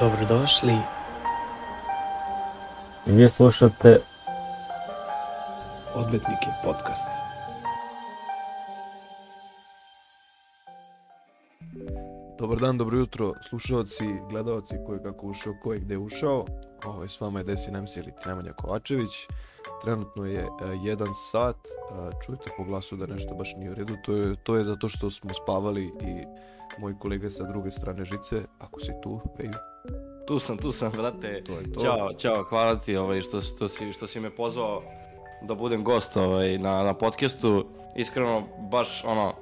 Dobrodošli. Vi slušate Odmetnik je podcast. Dobar dan, dobro jutro, slušalci, gledalci, ko je kako ušao, ko je gde ušao. Ovo s vama je Desi Nemsi ili Nemanja Kovačević. Trenutno je e, jedan sat, e, čujete po glasu da nešto baš nije u redu, to je, to je zato što smo spavali i moj kolega sa druge strane žice, ako si tu, Veju. Tu sam, tu sam, brate. To je to. Ćao, ćao, hvala ti ovaj, što, što, si, što si me pozvao da budem gost ovaj, na, na podcastu. Iskreno, baš ono,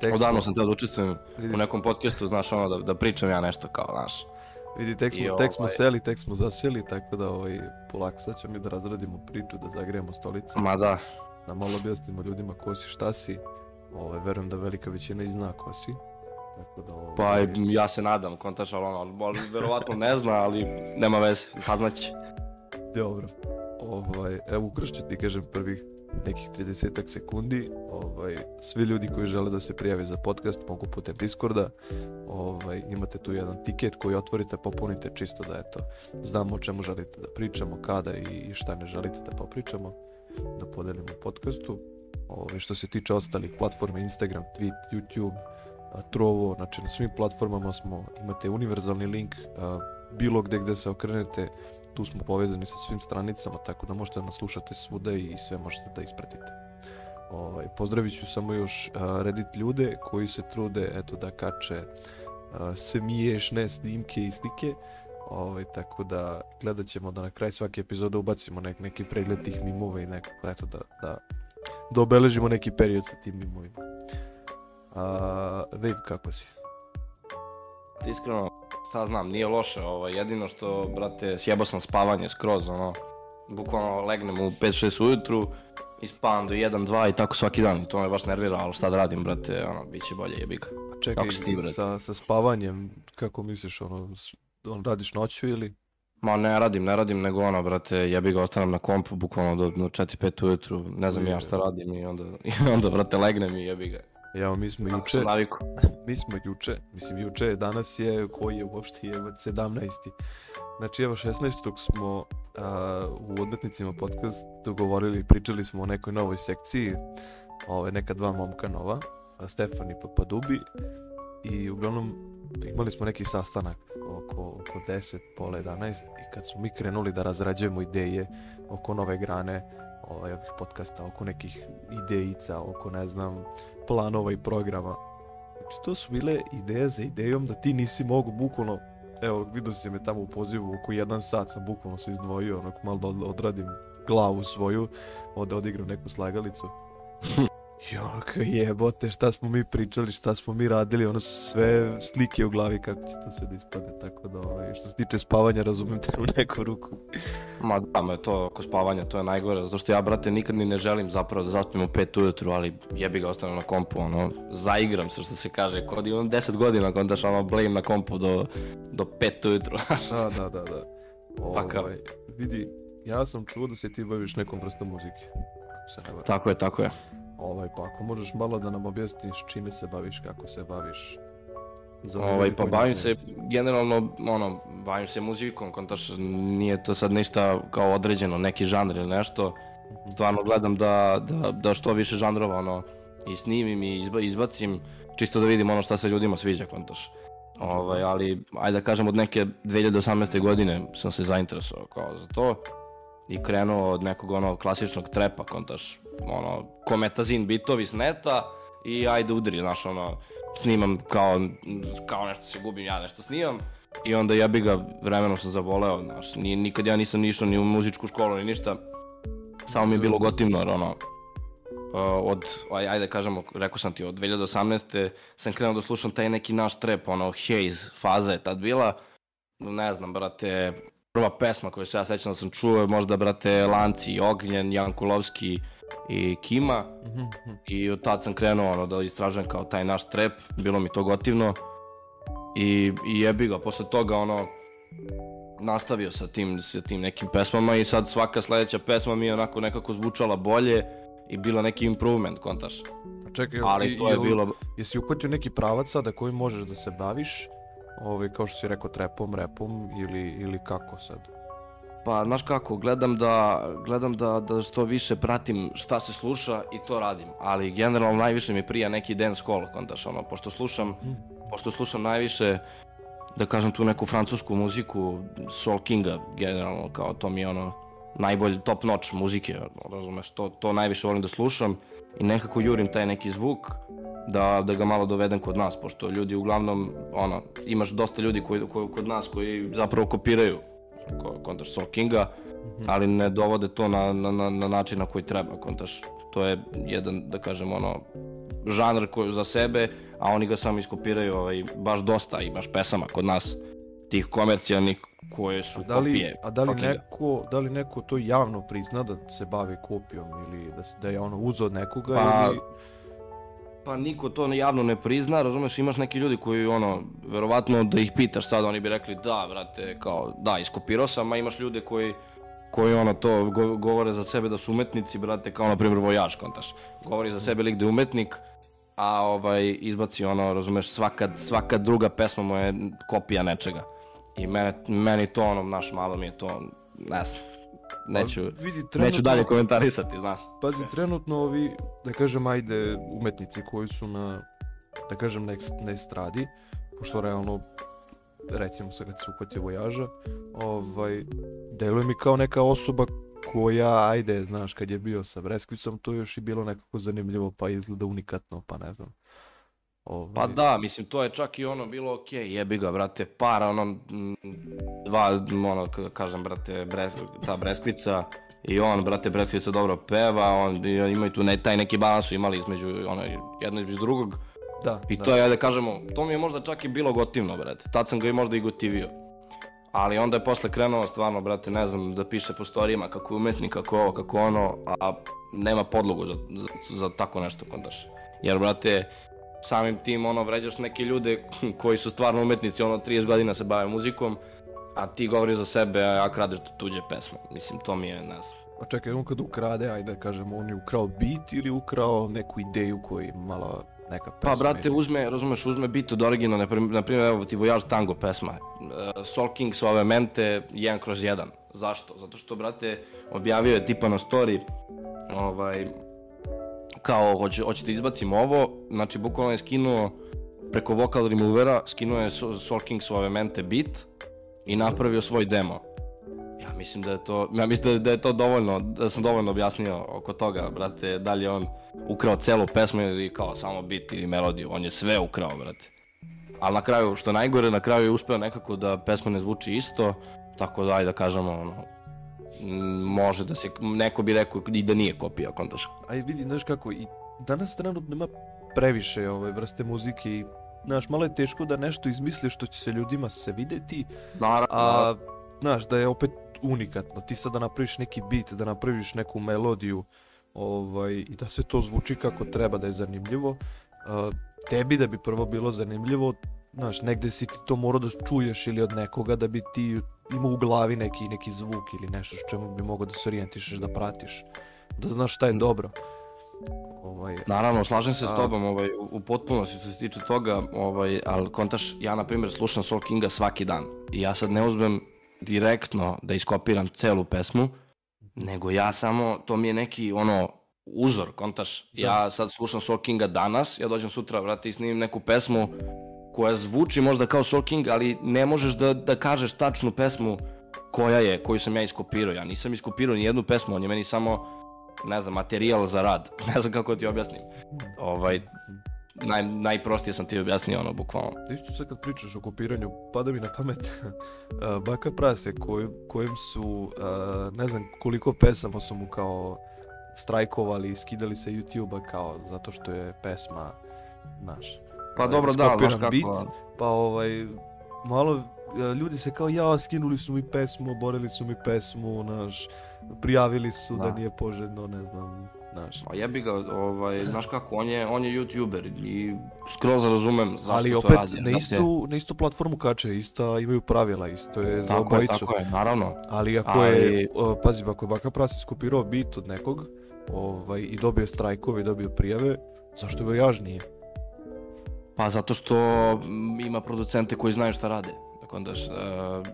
Tek odavno sam teo da učestvujem u nekom podcastu, znaš, ono, da, da pričam ja nešto kao, znaš. Vidi, tek smo, I tek smo ovaj- seli, tek smo zaseli, tako da ovaj, polako sad ćemo mi da razradimo priču, da zagrejemo stolice, Ma da, da malo objasnimo ljudima ko si, šta si. Ovaj, verujem da velika većina i zna ko si. Tako da, ovaj, pa ja se nadam, kontaš, ali ono, ali verovatno ne zna, ali nema veze, saznaće. Dobro. Ovaj, evo ukršću ti kažem prvih nekih 30 sekundi. Ovaj, svi ljudi koji žele da se prijave za podcast mogu putem Discorda. Ovaj, imate tu jedan tiket koji otvorite, popunite čisto da eto, znamo o čemu želite da pričamo, kada i šta ne želite da popričamo, da podelimo u podcastu. Ovaj, što se tiče ostalih platforma, Instagram, Tweet, YouTube, Trovo, znači na svim platformama smo, imate univerzalni link, bilo gde gde se okrenete, tu smo povezani sa svim stranicama, tako da možete da nas slušate svuda i sve možete da ispratite. Ovaj, pozdravit ću samo još Reddit ljude koji se trude eto, da kače smiješne snimke i slike. Ovaj, tako da gledat ćemo da na kraj svake epizode ubacimo nek, neki pregled tih mimova i nekako eto da, da, da obeležimo neki period sa tim mimovima. Uh, Wave, kako si? Iskreno, šta znam, nije loše, ovaj, jedino što, brate, sjebao sam spavanje skroz, ono, bukvalno legnem u 5-6 ujutru i spavam do 1-2 i tako svaki dan i to me baš nervira, ali šta da radim, brate, ono, bit će bolje, jebi ga. A čekaj, Kako ti, brate? sa, sa spavanjem, kako misliš, ono, on radiš noću ili? Ma ne radim, ne radim, nego ono, brate, jebi ga, ostanem na kompu bukvalno do, do 4-5 ujutru, ne znam ja šta radim i onda, i onda, brate, legnem i jebi ga. Evo, mi smo juče, mi smo juče, mislim juče, danas je, koji je uopšte je 17. Znači evo 16. smo a, u odmetnicima podcast dogovorili, pričali smo o nekoj novoj sekciji, ove, neka dva momka nova, Stefan i Papadubi i uglavnom imali smo neki sastanak oko, oko 10, pola 11 i kad smo mi krenuli da razrađujemo ideje oko nove grane ovaj, ovih podcasta, oko nekih idejica, oko ne znam, planova i programa. Znači to su bile ideje za idejom da ti nisi mogu bukvalno Evo, vidio si me tamo u pozivu, oko jedan sat sam bukvalno se izdvojio, onako malo da od- odradim glavu svoju, da odigram neku slagalicu. Kao jebote, šta smo mi pričali, šta smo mi radili, ono sve slike u glavi kako će to sve da ispade, tako da ovaj, što se tiče spavanja razumem te u neku ruku. Ma da, me to oko spavanja, to je najgore, zato što ja, brate, nikad ni ne želim zapravo da zaspim u 5 ujutru, ali jebi ga ostanem na kompu, ono, zaigram se što se kaže, kod imam 10 godina, kod daš ono blame na kompu do, do 5 ujutru. Da, da, da, da. Ovaj, vidi, ja sam čuo da se ti baviš nekom vrstom muzike. Ako tako je, tako je. Ovaj, pa ako možeš malo da nam objasniš čime se baviš, kako se baviš. Za Ovaj, pa bavim se, generalno, ono, bavim se muzikom, kontaš, nije to sad ništa kao određeno, neki žanr ili nešto. Mhm. Stvarno gledam da, da, da što više žanrova, ono, i snimim i izba, izbacim, čisto da vidim ono šta se ljudima sviđa, kontaš. Ovaj, ali, ajde da kažem, od neke 2018. godine sam se zainteresovao kao za to i krenuo od nekog ono klasičnog trepa, kontaš, ono, kometazin bitovi s neta i ajde udri, znaš, ono, snimam kao, kao nešto se gubim, ja nešto snimam i onda jebi ga, vremenom sam zavoleo, znaš, ni, nikad ja nisam ni išao ni u muzičku školu ni ništa, samo mi je bilo gotivno, jer ono, uh, od, aj, ajde kažemo, rekao sam ti, od 2018. sam krenuo da slušam taj neki naš trep, ono, Haze faza je tad bila, ne znam, brate, prva pesma koju se ja sećam da sam čuo je možda, brate, Lanci, Ognjen, Jankulovski i Kima, Mhm, mhm. i od tad sam krenuo ono, da istražujem kao taj naš trep, bilo mi to gotivno i, i jebi ga, posle toga ono, nastavio sa tim, sa tim nekim pesmama i sad svaka sledeća pesma mi je onako nekako zvučala bolje i bila neki improvement, kontaš. A čekaj, Ali ti, to je jel- bilo, jesi uhvatio neki pravac sada koji možeš da se baviš ovaj, kao što si rekao, trepom, repom ili, ili kako sad? Pa, znaš kako, gledam da, gledam da, da što više pratim šta se sluša i to radim, ali generalno najviše mi prija neki dance call, kontaš, ono, pošto slušam, mm. pošto slušam najviše, da kažem tu neku francusku muziku, Soul Kinga, generalno, kao to mi je ono, najbolji top notch muzike, razumeš, to, to najviše volim da slušam i nekako jurim taj neki zvuk da, da ga malo dovedem kod nas, pošto ljudi uglavnom, ono, imaš dosta ljudi koji, koji, kod nas koji zapravo kopiraju kontaš Soul Kinga, mm -hmm. ali ne dovode to na, na, na, na način na koji treba, kontaš. To je jedan, da kažem, ono, žanr koji za sebe, a oni ga samo iskopiraju ovaj, baš dosta, imaš pesama kod nas, tih komercijalnih koje su da li, kopije. A da li, neko, da li neko to javno prizna da se bavi kopijom ili da, da je ono uzeo od nekoga pa, ili... Pa niko to javno ne prizna, razumeš, imaš neki ljudi koji ono, verovatno da ih pitaš sad, oni bi rekli da, brate, kao, da, iskopirao sam, a imaš ljude koji koji ono to go, govore za sebe da su umetnici, brate, kao na primjer Vojaž, kontaš. Govori za sebe lik da je umetnik, a ovaj izbaci ono, razumeš, svaka, svaka druga pesma mu je kopija nečega. I mene, meni to ono, naš malo mi je to, ne znam, neću, vidi, trenutno, neću dalje komentarisati, znaš. Pazi, trenutno ovi, da kažem, ajde, umetnici koji su na, da kažem, na, na estradi, pošto realno, recimo sad kad se uhvatio vojaža, ovaj, deluje mi kao neka osoba koja, ajde, znaš, kad je bio sa Breskvicom, to je još i bilo nekako zanimljivo, pa izgleda unikatno, pa ne znam. Ovaj... Pa da, mislim, to je čak i ono bilo okej, okay, jebi ga, brate, para, ono, dva, ono, kažem, brate, bres, ta Breskvica i on, brate, Breskvica dobro peva, on, imaju tu ne, taj neki balans su imali između, ono, jedno između drugog. Da, I da. to je, da kažemo, to mi je možda čak i bilo gotivno, brate, tad sam ga i možda i gotivio. Ali onda je posle krenuo stvarno, brate, ne znam, da piše po storijima kako je umetnik, kako ovo, kako ono, a nema podlogu za, za, za tako nešto kontaš. Jer, brate, samim tim ono vređaš neke ljude koji su stvarno umetnici, ono 30 godina se bave muzikom, a ti govoriš za sebe, a ja kradeš tuđe pesme. Mislim, to mi je, ne znam. A čekaj, on kad ukrade, ajde da kažemo, on je ukrao beat ili ukrao neku ideju koji malo neka pesma? Pa, brate, uzme, razumeš, uzme beat od originalne, na primjer, evo ti Voyage Tango pesma. Uh, Soul King Suavemente 1 kroz 1. Zašto? Zato što, brate, objavio je tipa na story, ovaj, kao hoće, hoće da izbacim ovo, znači bukvalno je skinuo preko vocal removera, skinuo je Soul King Suavemente beat i napravio svoj demo. Ja mislim da je to, ja mislim da je to dovoljno, da sam dovoljno objasnio oko toga, brate, da li je on ukrao celu pesmu ili kao samo beat ili melodiju, on je sve ukrao, brate. Ali na kraju, što najgore, na kraju je uspeo nekako da pesma ne zvuči isto, tako da, ajde da kažemo, ono, može da se, neko bi rekao i da nije kopija, kontaš. Aj vidi, znaš kako, i danas trenutno nema previše ove vrste muzike i znaš, malo je teško da nešto izmisliš što će se ljudima se videti, naravno, a znaš, da je opet unikatno. Ti sad da napraviš neki beat, da napraviš neku melodiju ovaj, i da sve to zvuči kako treba, da je zanimljivo, a, tebi da bi prvo bilo zanimljivo, znaš, negde si ti to morao da čuješ ili od nekoga da bi ti imao u glavi neki, neki zvuk ili nešto s čemu bi mogao da se orijentišeš, da pratiš, da znaš šta je dobro. Ovaj, Naravno, slažem se a... s tobom ovaj, u potpunosti što se tiče toga, ovaj, ali kontaš, ja na primjer slušam Soul Kinga svaki dan i ja sad ne uzmem direktno da iskopiram celu pesmu, nego ja samo, to mi je neki ono uzor, kontaš, da. ja sad slušam Soul Kinga danas, ja dođem sutra, vrati, i snimim neku pesmu koja zvuči možda kao Soul King, ali ne možeš da, da kažeš tačnu pesmu koja je, koju sam ja iskopirao. Ja nisam iskopirao ni jednu pesmu, on je meni samo, ne znam, materijal za rad. Ne znam kako ti objasnim. Ovaj, naj, najprostije sam ti objasnio ono, bukvalno. Isto sad kad pričaš o kopiranju, pada mi na pamet Baka Prase, koj, kojim su, ne znam koliko pesama su mu kao strajkovali i skidali sa YouTube-a kao zato što je pesma, znaš, Pa dobro, da, baš kako... Beat, pa ovaj, malo e, ljudi se kao ja skinuli su mi pesmu, oborili su mi pesmu, naš, prijavili su da, da nije poželjno, ne znam, znaš. Pa jebi ga, ovaj, znaš kako, on je, on je youtuber i skroz razumem zašto Ali to opet, radi. na istu, na istu platformu kače, ista imaju pravila, isto je za tako obojicu. Je, tako je, naravno. Ali ako Ali... je, pazi, ako je Baka Prasi skupirao bit od nekog, ovaj, i dobio strajkove i dobio prijave, zašto je jaž nije? Pa zato što mm, ima producente koji znaju šta rade. Tako onda, uh,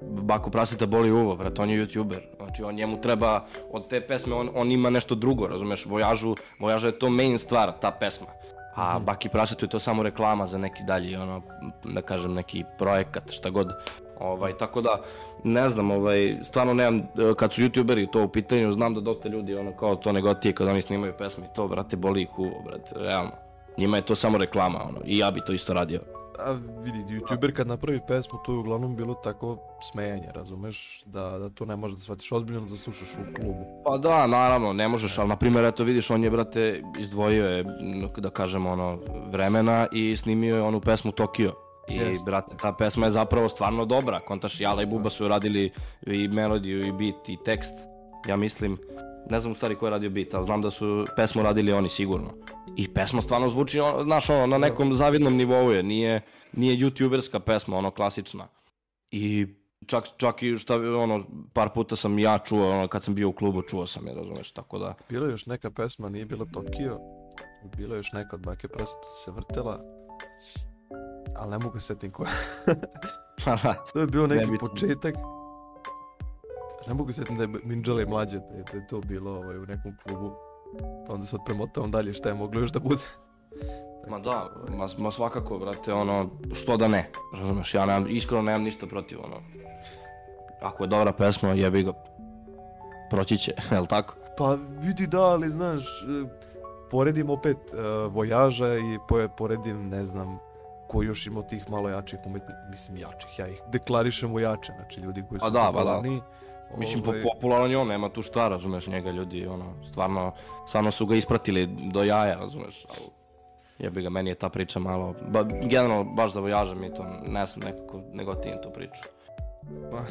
Bako Prasita boli uvo, brate, on je youtuber. Znači, on njemu treba, od te pesme, on, on ima nešto drugo, razumeš, Vojažu, Vojaža je to main stvar, ta pesma. A Mhm. Baki Prasetu je to samo reklama za neki dalji, ono, da kažem, neki projekat, šta god. Ovaj, tako da, ne znam, ovaj, stvarno nemam, e, kad su youtuberi to u pitanju, znam da dosta ljudi, ono, kao to negotije kad oni snimaju pesme, to, brate, boli ih uvo, brate, realno. Njima je to samo reklama, ono, i ja bi to isto radio. A vidi, youtuber kad napravi pesmu, to je uglavnom bilo tako smejanje, razumeš? Da, da to ne možeš da shvatiš ozbiljno da slušaš u klubu. Pa da, naravno, ne možeš, ali na primjer, eto vidiš, on je, brate, izdvojio je, da kažem, ono, vremena i snimio je onu pesmu Tokio. I, Jest. brate, ta pesma je zapravo stvarno dobra. Kontaš, Jala i Buba su radili i melodiju, i beat, i tekst. Ja mislim, ne znam u stvari ko je radio beat, ali znam da su pesmu radili oni sigurno. I pesma stvarno zvuči, on- znaš, ono, na nekom zavidnom nivou je, nije, nije youtuberska pesma, ono, klasična. I čak, čak i šta, ono, par puta sam ja čuo, ono, kad sam bio u klubu, čuo sam je, razumeš, tako da... Bila još neka pesma, nije bila Tokio, bila još neka od Bake Praseta se vrtela, ali ne mogu se setim koja. to je bio neki Nebitno. početak. Ne mogu setim da je Minđale mlađe, da je, da je to bilo ovaj, u nekom klubu. Pa onda sad premotavam dalje šta je moglo još da bude. Ma da, ma, ma svakako, brate, ono, što da ne, razumeš, ja nemam, iskreno nemam ništa protiv, ono. Ako je dobra pesma, jebi ga, proći će, jel tako? Pa vidi da, ali znaš, poredim opet uh, Vojaža i poredim, ne znam, ko još ima tih malo jačih umetnika, mislim jačih, ja ih deklarišem u jače, znači ljudi koji su Pa da, pa da. Mislim, po, ovaj, popularan je on, nema tu šta, razumeš, njega ljudi, ono, stvarno, stvarno su ga ispratili do jaja, razumeš, ali jebi ga, meni je ta priča malo, ba, generalno, baš za vojaža mi to, ne znam, nekako negotivim tu priču. Pa,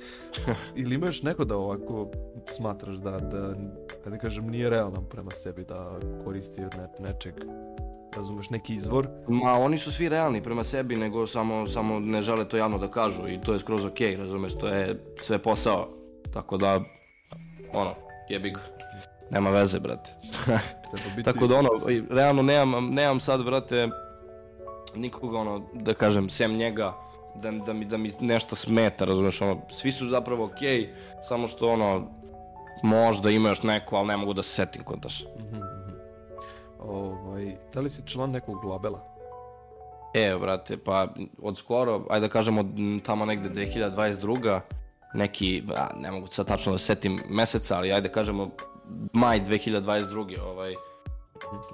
ili imaš neko da ovako smatraš da, da, da ne kažem, nije realan prema sebi, da koristi od ne, nečeg, razumeš, neki izvor, Ma, oni su svi realni prema sebi, nego samo, samo ne žele to javno da kažu i to je skroz okej, razumeš, to je sve posao. Tako da, ono, jebi ga, nema veze, brate. biti... Tako da ono, realno nemam, nemam sad, brate, nikoga, ono, da kažem, sem njega, da, da, mi, da mi nešto smeta, razumeš, ono, svi su zapravo okej, samo što, ono, možda ima još neko, ali ne mogu da se setim kontaš. Mhm, mhm. Ovaj, da li si član nekog labela? E, brate, pa od skoro, ajde da kažemo tamo negde 2022. Neki, a, ne mogu sad tačno da se setim meseca, ali ajde da kažemo maj 2022. Ovaj,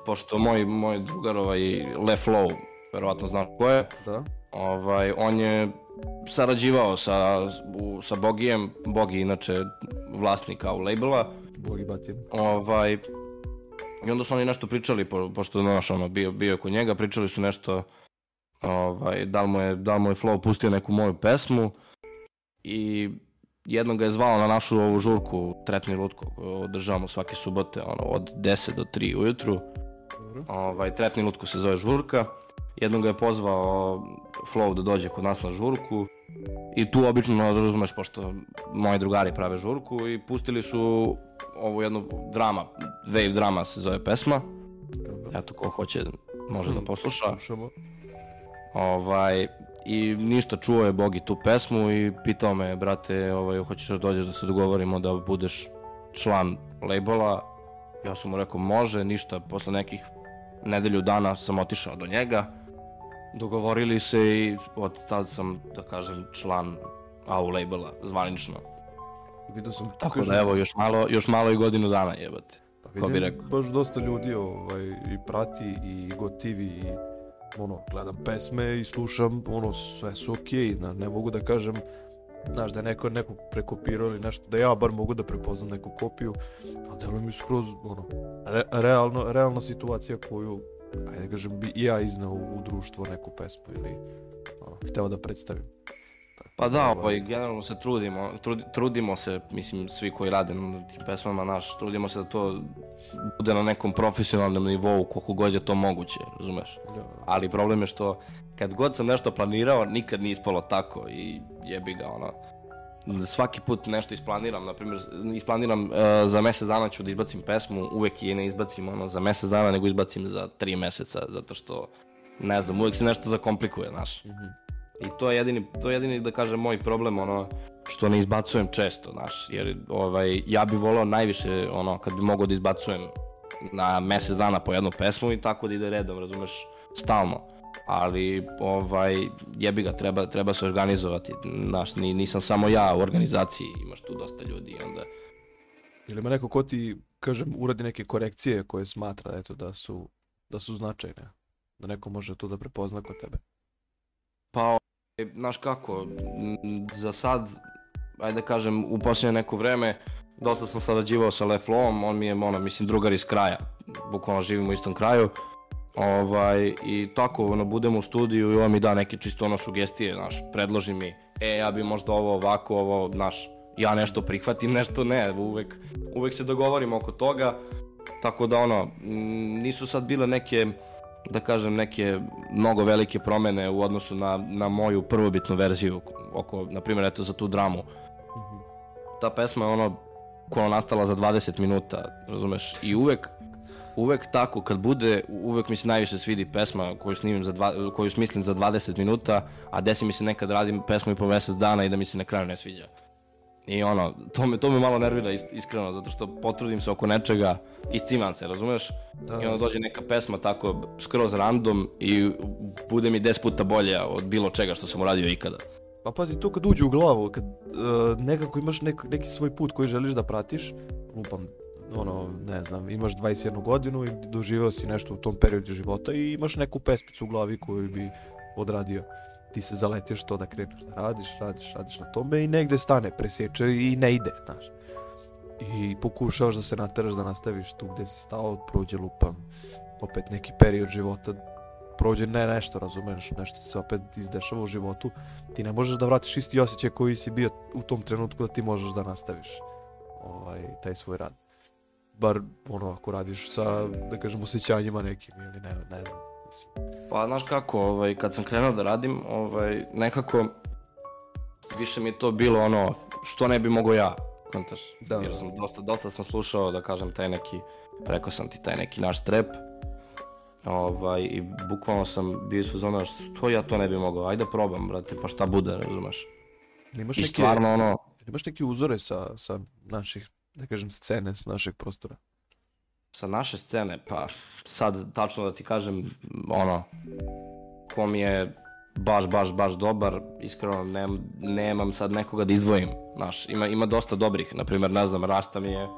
pošto moj, moj drugar, ovaj, Le Flow, verovatno znaš ko je, Da. ovaj, on je sarađivao sa, u, sa Bogijem, Bogi inače vlasnika u labela, Bogi batim. Ovaj, I onda su oni nešto pričali, po, pošto znaš, ono, bio, bio kod njega, pričali su nešto, ovaj, da li mu je, da li mu je Flow pustio neku moju pesmu i jednom ga je zvao na našu ovu žurku Trepni Lutko, koju održavamo svake subote, ono, od 10 do 3 ujutru. Dobro. Ovaj, Trepni Lutko se zove žurka. Jednom ga je pozvao Flow da dođe kod nas na žurku. I tu obično, no, razumeš, pošto moji drugari prave žurku i pustili su ovu jednu drama, Wave drama se zove pesma. Eto, ko hoće može da posluša. Slušamo. Ovaj, I ništa, čuo je Bogi tu pesmu i pitao me, brate, ovaj, hoćeš da dođeš da se dogovorimo da budeš član labela. Ja sam mu rekao, može, ništa, posle nekih nedelju dana sam otišao do njega. Dogovorili se i od tad sam, da kažem, član AU labela, zvanično. Vidio sam, Tako kaže, da evo, još malo, još malo i godinu dana jebate. pa ko bi vidim rekao. baš dosta ljudi ovaj, i prati i gotivi i ono, gledam pesme i slušam, ono, sve su okej, na, ne mogu da kažem, znaš, da je neko, neko prekopirao ili nešto, da ja bar mogu da prepoznam neku kopiju, ali deluje mi skroz, ono, re, realno, realna situacija koju, ajde da kažem, bi i ja iznao u, društvo neku pesmu ili, ono, hteo da predstavim. Tako Pa da, ovaj, ovaj, generalno se trudimo, trudi, trudimo se, mislim, svi koji rade na tim pesmama naš, trudimo se da to bude na nekom profesionalnom nivou koliko god je to moguće, razumeš? da, Ali problem je što kad god sam nešto planirao, nikad nije ispalo tako i jebi ga, ono, svaki put nešto isplaniram, na primjer, isplaniram uh, za mjesec dana ću da izbacim pesmu, uvek je ne izbacim ono za mjesec dana, nego izbacim za tri meseca, zato što ne znam, uvek se nešto zakomplikuje, znaš. Mhm. I to je jedini, to je jedini da kažem moj problem, ono, što ne izbacujem često, znaš, jer ovaj, ja bi volao najviše, ono, kad bi mogao da izbacujem na mesec dana po jednu pesmu i tako da ide redom, razumeš, stalno. Ali, ovaj, jebi ga, treba, treba se organizovati, znaš, ni, nisam samo ja u organizaciji, imaš tu dosta ljudi onda... Ili ima neko ko ti, kažem, uradi neke korekcije koje smatra, eto, da su, da su značajne. Da neko može to da prepozna kod tebe. Pa, ovaj, znaš kako, za sad, ajde da kažem, u posljednje neko vreme, dosta sam sarađivao sa Leflom, on mi je, ono, mislim, drugar iz kraja, bukvalno živimo u istom kraju, ovaj, i tako, ono, budemo u studiju i on mi da neke čisto ono sugestije, znaš, predloži mi, e, ja bi možda ovo ovako, ovo, znaš, ja nešto prihvatim, nešto ne, uvek, uvek se dogovorimo oko toga, tako da, ono, nisu sad bile neke, da kažem, neke mnogo velike promene u odnosu na, na moju prvobitnu verziju, oko, na primjer, eto, za tu dramu. Ta pesma je ono, koja nastala za 20 minuta, razumeš, i uvek, uvek tako, kad bude, uvek mi se najviše svidi pesma koju snimim za dva, koju smislim za 20 minuta, a desi mi se nekad radim pesmu i po mesec dana i da mi se na kraju ne sviđa. I ono, to me, to me malo nervira is- iskreno, zato što potrudim se oko nečega, isciman se, razumeš? Da. I onda dođe neka pesma tako skroz random i bude mi 10 puta bolja od bilo čega što sam uradio ikada. Pa pazi, to kad uđe u glavu, kad uh, nekako imaš nek, neki svoj put koji želiš da pratiš, lupam, ono, ne znam, imaš 21 godinu i doživao si nešto u tom periodu života i imaš neku pesmicu u glavi koju bi odradio. Ti se zaletješ to da kreneš da radiš, radiš, radiš na tome i negde stane, preseče i ne ide, znaš. I pokušavaš da se nateraš da nastaviš tu gde si stao, prođe lupam, opet neki period života, prođe ne nešto, razumeš, nešto se opet izdešava u životu, ti ne možeš da vratiš isti osjećaj koji si bio u tom trenutku da ti možeš da nastaviš ovaj, taj svoj rad. Bar ono ako radiš sa, da kažem, osjećanjima nekim ili ne, ne znam. Mislim. Pa znaš kako, ovaj, kad sam krenuo da radim, ovaj, nekako više mi je to bilo ono, što ne bi mogao ja, kontaš. Da, Jer da. sam dosta, dosta sam slušao, da kažem, taj neki, rekao sam ti, taj neki naš trep. Ovaj, I bukvalno sam bio iz fazona, što ja to ne bi mogao, ajde probam, brate, pa šta bude, razumeš. Ili imaš I neke, stvarno ono, imaš neke uzore sa, sa naših, da kažem, scene, s našeg prostora? sa naše scene, pa sad tačno da ti kažem, ono, ko mi je baš, baš, baš dobar, iskreno nem, nemam sad nekoga da izdvojim, znaš, ima, ima dosta dobrih, na primjer, ne znam, Rasta mi je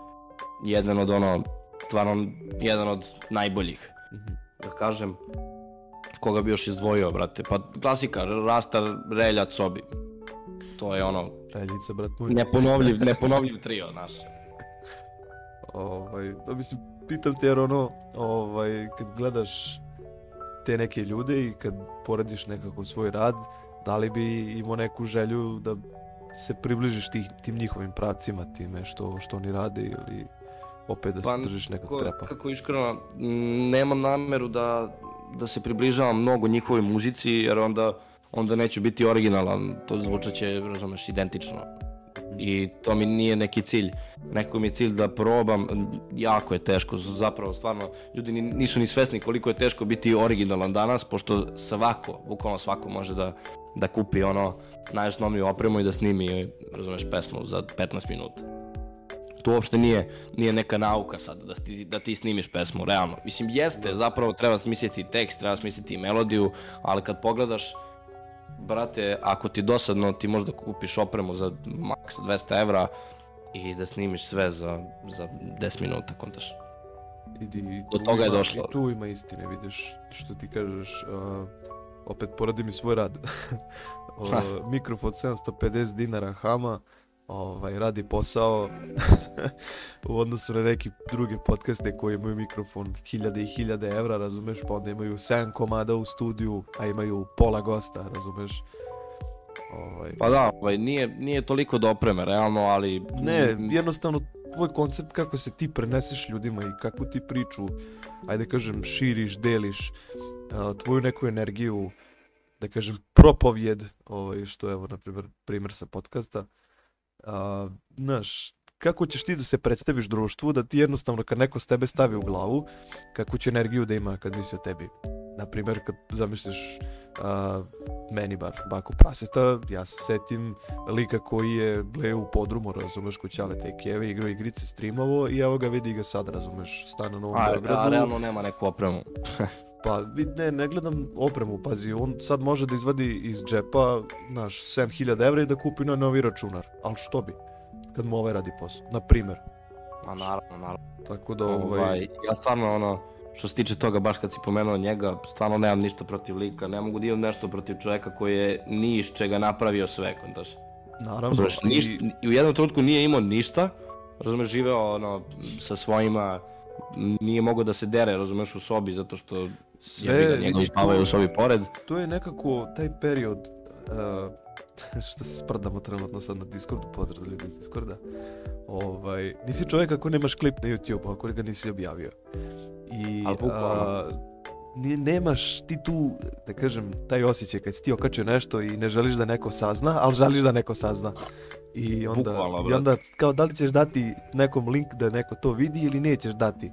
jedan od ono, stvarno jedan od najboljih, Mhm. da kažem, koga bi još izdvojio, brate, pa klasika, Rasta, Relja, Cobi, to je ono, Reljica, brat neponovljiv, neponovljiv trio, znaš. Ovaj, da mislim, pitam te jer ono, ovaj, kad gledaš te neke ljude i kad porediš nekako svoj rad, da li bi imao neku želju da se približiš tih, tim njihovim pravcima, time što, što oni rade ili opet da se Pa, držiš nekog Kako, trepa? kako iskreno, nemam nameru da, da se približavam mnogo njihovoj muzici, jer onda, onda neću biti originalan, to zvučat će, razumeš, identično. I to mi nije neki cilj. Neko mi je cilj da probam, jako je teško, zapravo stvarno, ljudi ni- nisu ni svesni koliko je teško biti originalan danas, pošto svako, bukvalno svako može da, da kupi ono najosnovniju opremu i da snimi, razumeš, pesmu za 15 minuta to uopšte nije, nije neka nauka sad da ti, da ti snimiš pesmu, realno. Mislim, jeste, zapravo treba smisliti tekst, treba smisliti melodiju, ali kad pogledaš, brate, ako ti dosadno, ti možda kupiš opremu za maks 200 evra i da snimiš sve za, za 10 minuta, kontaš. Idi, Do toga je ima- došlo. I tu ima istine, vidiš, što ti kažeš, uh, opet poradim i svoj rad. O, mikrofon 750 dinara Hama, ovaj, radi posao u odnosu na neki druge podcaste koji imaju mikrofon hiljade i hiljade evra, razumeš, pa onda imaju 7 komada u studiju, a imaju pola gosta, razumeš. Ovaj, Pa da, ovaj, nije, nije toliko do opreme, realno, ali... Ne, jednostavno tvoj koncept kako se ti preneseš ljudima i kakvu ti priču, ajde kažem, širiš, deliš, tvoju neku energiju, da kažem, propovjed, ovaj, što je, evo, na primjer, primjer sa podcasta, a, znaš, kako ćeš ti da se predstaviš društvu, da ti jednostavno kad neko s tebe stavi u glavu, kakvu će energiju da ima kad misli o tebi. na primjer, kad zamisliš a, meni bar Baku Praseta, ja se setim lika koji je ble u podrumu, razumeš, kod Ćale te keve, igrao igrice, streamovo i evo ga vidi ga sad, razumeš, stane na Novom A, Beogradu. a realno nema neku opremu. Pa ne, ne gledam opremu, pazi, on sad može da izvadi iz džepa, naš, 7000 evra i da kupi na novi računar, ali što bi, kad mu ovaj radi posao, na primer. A naravno, naravno. Tako da, ovaj, Ovaj, ja stvarno ono, što se tiče toga, baš kad si pomenuo njega, stvarno nemam ništa protiv lika, ne mogu da imam nešto protiv čoveka koji je ni iz čega napravio sve, kontaš. naravno, Razumeš, i- niš, i u jednom trenutku nije imao ništa, razumeš, živeo ono, sa svojima, nije mogao da se dere, razumeš, u sobi, zato što sve, jebi ga, njegovi vidi, spavaju to- u sobi pored. to je nekako taj period uh, što se sprdamo trenutno sad na Discordu, pozdrav za ljudi iz Discorda. Ovaj, nisi čovjek ako nemaš klip na YouTube, ako ga nisi objavio. I Al bukvalno. a, ni- nemaš ti tu, da kažem, taj osjećaj kad si ti okačio nešto i ne želiš da neko sazna, ali želiš da neko sazna. I onda, Bukvalno, i onda kao da li ćeš dati nekom link da neko to vidi ili nećeš dati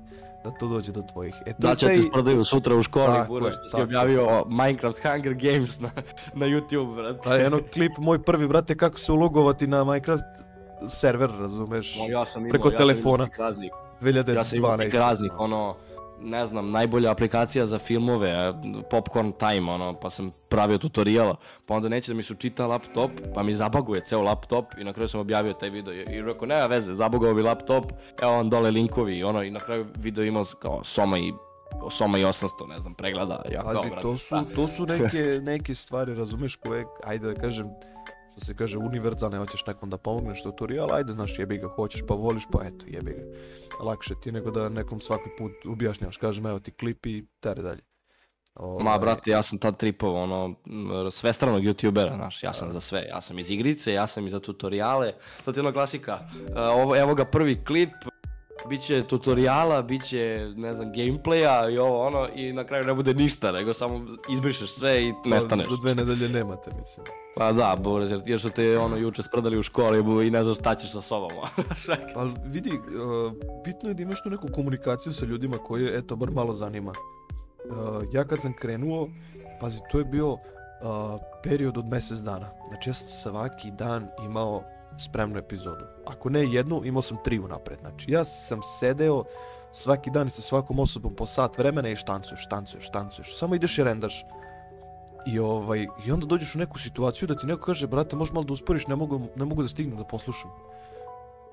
da to dođe do tvojih. E, to Da će taj- te sprdaju sutra u školi, Tako buraš, što si objavio Minecraft Hunger Games na, na YouTube, brate. Pa eno klip moj prvi, brate, kako se ulogovati na Minecraft server, razumeš, Ma, ja sam imao, preko ja sam imao telefona. tih raznih 2012. Ja sam imao raznih, ono, ne znam, najbolja aplikacija za filmove, Popcorn Time, ono, pa sam pravio tutoriala, pa onda neće da mi se učita laptop, pa mi zabaguje ceo laptop i na kraju sam objavio taj video. I, i rekao, nema veze, zabagao bi laptop, evo vam dole linkovi, i ono, i na kraju video imao kao Soma i Soma i 800, ne znam, pregleda, ja Pazi, to su, to su neke, neke stvari, razumeš, koje, ajde da kažem, što se kaže univerzalne, hoćeš nekom da pomogneš tutorial, ajde, znaš, jebi ga, hoćeš pa voliš, pa eto, jebi ga. Lakše ti nego da nekom svaki put objašnjavaš, kažem, evo ti klip i tere dalje. Ovaj, Ma, brate, ja sam tad tripovao, ono, svestranog youtubera, znaš, ja sam za sve, ja sam iz igrice, ja sam i za tutoriale, to ti je ono klasika, E, ovo, evo ga prvi klip, Biće tutoriala, biće, ne znam, gameplaya i ovo ono i na kraju ne bude ništa, nego samo izbrišeš sve i nestaneš. Za dve nedelje nemate, mislim. Pa da, Boris, jer su te ono juče sprdali u školi i ne znaš šta ćeš sa sobom. Pa vidi, uh, bitno je da imaš tu neku komunikaciju sa ljudima koje, eto, bar malo zanima. Uh, ja kad sam krenuo, pazi, to je bio uh, period od mjesec dana. Znači ja sam svaki dan imao spremnu epizodu. Ako ne jednu, imao sam tri unapred. Znači ja sam sedeo svaki dan sa svakom osobom po sat vremena i štancuješ, štancuješ, štancuješ. Samo ideš i rendaš. I, ovaj, I onda dođeš u neku situaciju da ti neko kaže, brate, možeš malo da usporiš, ne mogu, ne mogu da stignem da poslušam.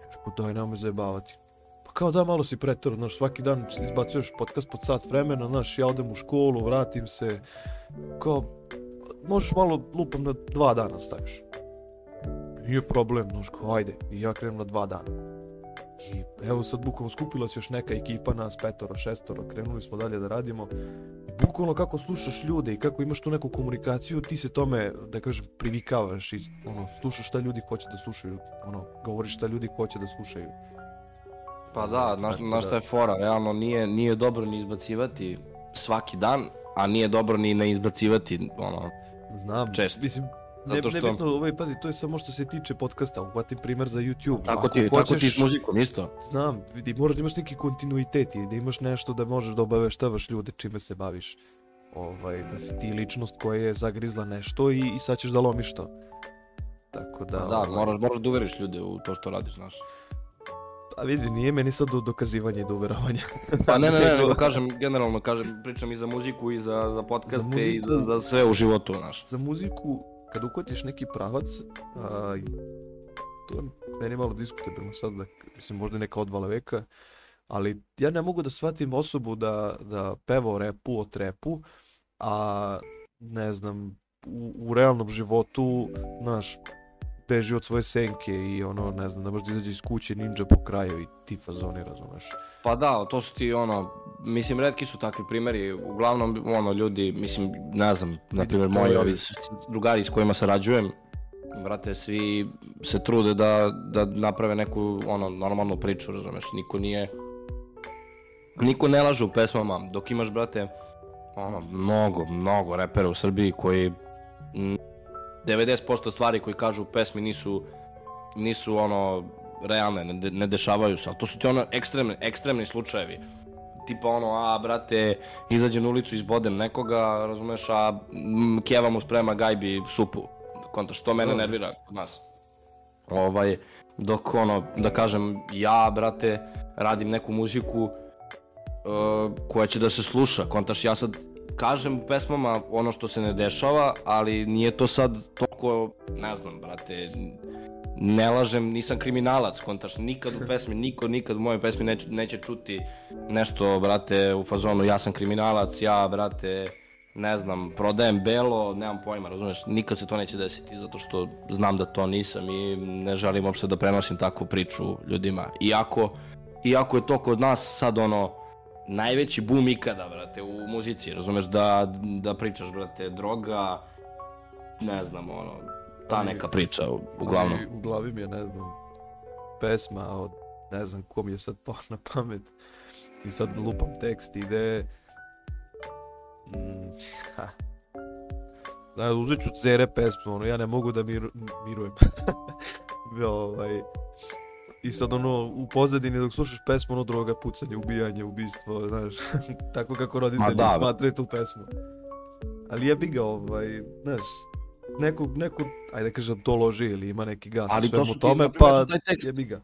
Rekao, daj, nemoj me zajebavati. Pa kao da, malo si pretor, znaš, svaki dan izbacuješ podcast pod sat vremena, znaš, ja odem u školu, vratim se, kao, možeš malo lupam na dva dana staviš. Nije problem, znaš, kao, ajde, i ja krenem na dva dana. I evo sad bukvalno skupila se još neka ekipa nas, petoro, šestoro, krenuli smo dalje da radimo. I bukvalno kako slušaš ljude i kako imaš tu neku komunikaciju, ti se tome, da kažem, privikavaš i ono, slušaš šta ljudi hoće da slušaju, ono, govoriš šta ljudi hoće da slušaju. Pa da, znaš, Tako znaš da- šta je fora, realno nije, nije dobro ni izbacivati svaki dan, a nije dobro ni ne izbacivati, ono, Znam, Često. mislim, ne, Zato što- nebitno, ovaj, pazi, to je samo što se tiče podcasta, uhvatim primer za YouTube. tako Ako ti, tako ti s hoćeš- muzikom isto. Znam, vidi, moraš da imaš neki kontinuitet i da imaš nešto da možeš da obaveštavaš ljude čime se baviš. Ovaj, da si ti ličnost koja je zagrizla nešto i, i sad ćeš da lomiš to. Tako da, Da, da ovaj, moraš, moraš da uveriš ljude u to što radiš, znaš. Pa vidi, nije meni sad do dokazivanja i do uveravanja. Pa ne, ne, ne, nego kažem, generalno kažem, pričam i za muziku i za, za podcaste i za, muziku- za sve u životu, znaš. Za muziku, kad uhvatiš neki pravac, a, to meni malo diskutabilno sad, da, mislim možda neka odvala veka, ali ja ne mogu da shvatim osobu da, da peva o repu, o trepu, a ne znam, u, u realnom životu, znaš, beži od svoje senke i ono, ne znam, da možda izađe iz kuće ninja po kraju i ti fazoni, razumeš. Pa da, to su ti ono, mislim, redki su takvi primjeri, uglavnom, ono, ljudi, mislim, ne znam, na primjer, moji ovi drugari s kojima sarađujem, brate, svi se trude da, da naprave neku, ono, normalnu priču, razumeš, niko nije, niko ne laže u pesmama, dok imaš, brate, ono, mnogo, mnogo repera u Srbiji koji, 90% stvari koji kažu u pesmi nisu, nisu ono, realne, ne, de- ne dešavaju se, ali to su ti ono ekstremni, ekstremni slučajevi. tipa ono, a brate, izađem na ulicu, izbodem nekoga, razumeš, a mm, Keva mu sprema gajbi supu. Konta, što mene nervira kod nas. Ovaj, dok ono, da kažem, ja, brate, radim neku muziku uh, koja će da se sluša. Kontaš, ja sad kažem u pesmama ono što se ne dešava, ali nije to sad toliko, ne znam, brate, ne lažem, nisam kriminalac, kontaš, nikad u pesmi, niko nikad u mojoj pesmi neće, neće čuti nešto, brate, u fazonu ja sam kriminalac, ja, brate, ne znam, prodajem belo, nemam pojma, razumeš, nikad se to neće desiti, zato što znam da to nisam i ne želim uopšte da prenosim takvu priču ljudima. Iako, iako je to kod nas sad ono, najveći boom ikada, brate, u muzici, razumeš, da, da pričaš, brate, droga, ne znam, ono, ta Ali- neka priča, uglavnom. Ali u glavi mi je, ne znam, pesma od, ne znam ko mi je sad pao na pamet. I sad lupam tekst, ide... Mm, ha. Da, uzet ću Cere pesmu, ono, ja ne mogu da miru, mirujem. ovaj, I sad ono, u pozadini dok slušaš pesmu, ono droga, pucanje, ubijanje, ubistvo, znaš, tako kako roditelji da. smatraju tu pesmu. Ali jebi ga, ovaj, znaš, neko, neko, ajde da kažem, to loži ili ima neki gas Ali u to svemu su ti, tome, primjer, pa jebi ga.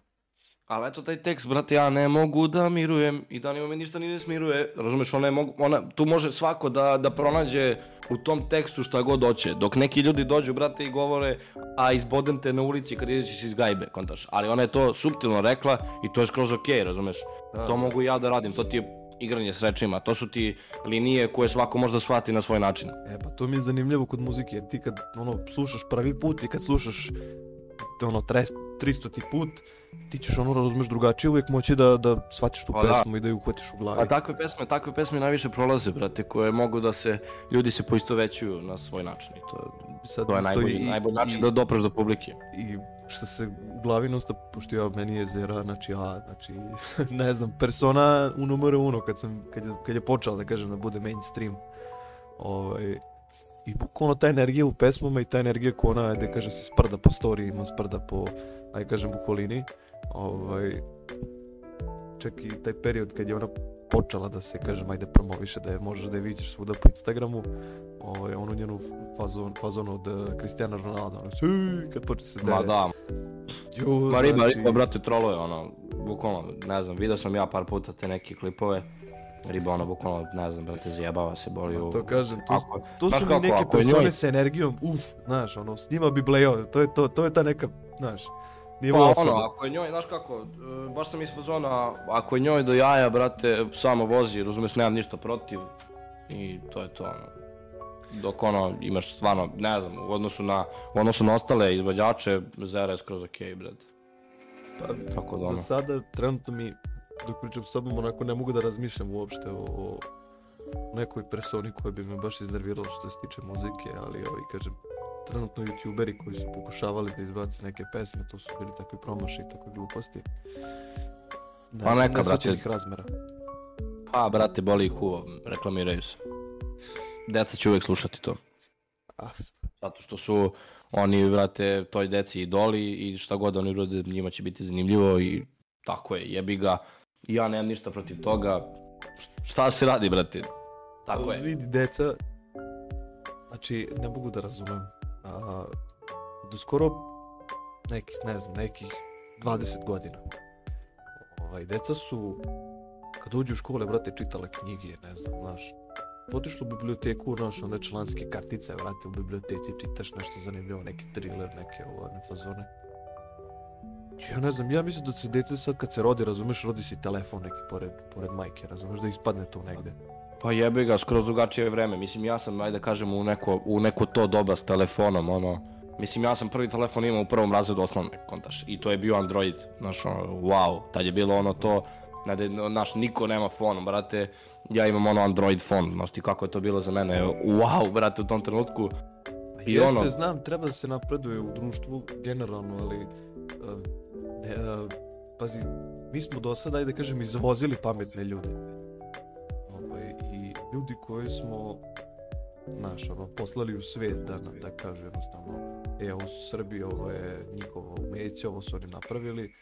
Ali eto taj tekst, brate, ja ne mogu da mirujem i da me ništa ni ne smiruje. Razumeš, ona je mogu, ona, tu može svako da, da pronađe u tom tekstu šta god hoće. Dok neki ljudi dođu, brate, i govore, a izbodem te na ulici kad ideš iz gajbe, kontaš. Ali ona je to suptilno rekla i to je skroz okej, razumeš. Da, To mogu ja da radim, to ti je igranje s rečima, to su ti linije koje svako može da shvati na svoj način. E pa to mi je zanimljivo kod muzike, jer ti kad ono, slušaš prvi put i kad slušaš ono, 300 300 ti put, ti ćeš ono, razumeš, drugačije uvijek moći da, da shvatiš tu Pa da. pesmu i da ju uhvatiš u glavi. A takve pesme, takve pesme najviše prolaze, brate, koje mogu da se, ljudi se poistovećuju na svoj način i to, Sad to je najbolji, i- najbolji način i- da dopreš do publike. I što se u glavi nosta, pošto ja meni je Zera, znači ja, znači, ne znam, persona u numero uno kad sam, kad je, kad je počela da kažem da bude mainstream. Ovaj, I bukvalno ta energija u pesmama i ta energija ko ona, da kaže se sprda po storijima, sprda po, aj kažem, okolini. Ovaj, čak i taj period kad je ona počela da se, kažem, ajde promoviše, da je možeš da je vidiš svuda po Instagramu, ovaj, onu njenu fazon, fazon od uh, Cristiano Ronaldo, ono, "Sij", kad počne se dere. Ma da, Jo, ma riba, znači, riba, brate, troluje, ono, bukvalno, ne znam, vidio sam ja par puta te neke klipove, riba, ono, bukvalno, ne znam, brate, zajebava se, boli u... To kažem, to, Ako- to su mi neke persone njoj- sa energijom, uf, znaš, ono, s njima bi blejao, to je to, to je ta neka, znaš, nivo Pa osobe. ono, ako je njoj, znaš kako, e, baš sam iz fazona, ako je njoj do jaja, brate, samo vozi, razumeš, nemam ništa protiv i to je to, ono. Dok ono, imaš stvarno, ne znam, u odnosu na, u odnosu na ostale izvođače, Zera je skroz okej, brate. Pa, Tako da Za ono. sada, trenutno mi, dok pričam s sobom, onako ne mogu da razmišljam uopšte o, o nekoj personi koja bi me baš iznervirala što se tiče muzike, ali ovaj, kažem, trenutno youtuberi koji su pokušavali da izbace neke pesme, to su bili takvi promaši i takve gluposti. Ne, Pa neka, brate. razmera. Pa, brate, boli ih uvo, reklamiraju se. Deca će uvek slušati to. Zato što su oni, brate, toj deci idoli i šta god oni urode, njima će biti zanimljivo i tako je, jebi ga. Ja nemam ništa protiv toga. Šta se radi, brate? Tako je. Vidi, deca, znači, ne mogu da razumem. A, do skoro nekih, ne znam, nekih 20 godina. Ovaj, deca su, kad uđu u škole, brate, čitale knjige, ne znam, znaš, otišlo u biblioteku, znaš, one članske kartice, vrate, u biblioteci, čitaš nešto zanimljivo, neki thriller, neke ove fazone. Ja ne znam, ja mislim da se dete sad kad se rodi, razumeš, rodi se i telefon neki pored, pored majke, razumeš, da ispadne to negde. Pa jebi ga, skroz drugačije vreme. Mislim, ja sam, ajde kažem, u neko, u neko to doba s telefonom, ono... Mislim, ja sam prvi telefon imao u prvom razredu osnovne, kontaš. I to je bio Android, znaš, ono, wow. Tad je bilo ono to, ne da, znaš, niko nema fon, brate. Ja imam ono Android fon, znaš ti kako je to bilo za mene. Wow, brate, u tom trenutku. I Jeste, ono- znam, treba da se napreduje u društvu generalno, ali uh, ne, uh, pazi, mi smo do sada, ajde da kažem, izvozili pametne ljude. Ovaj, I ljudi koji smo, znaš, ono, poslali u svet da nam, da kažu jednostavno, e, ovo su Srbi, ovo je njihovo umeće, ovo su oni napravili.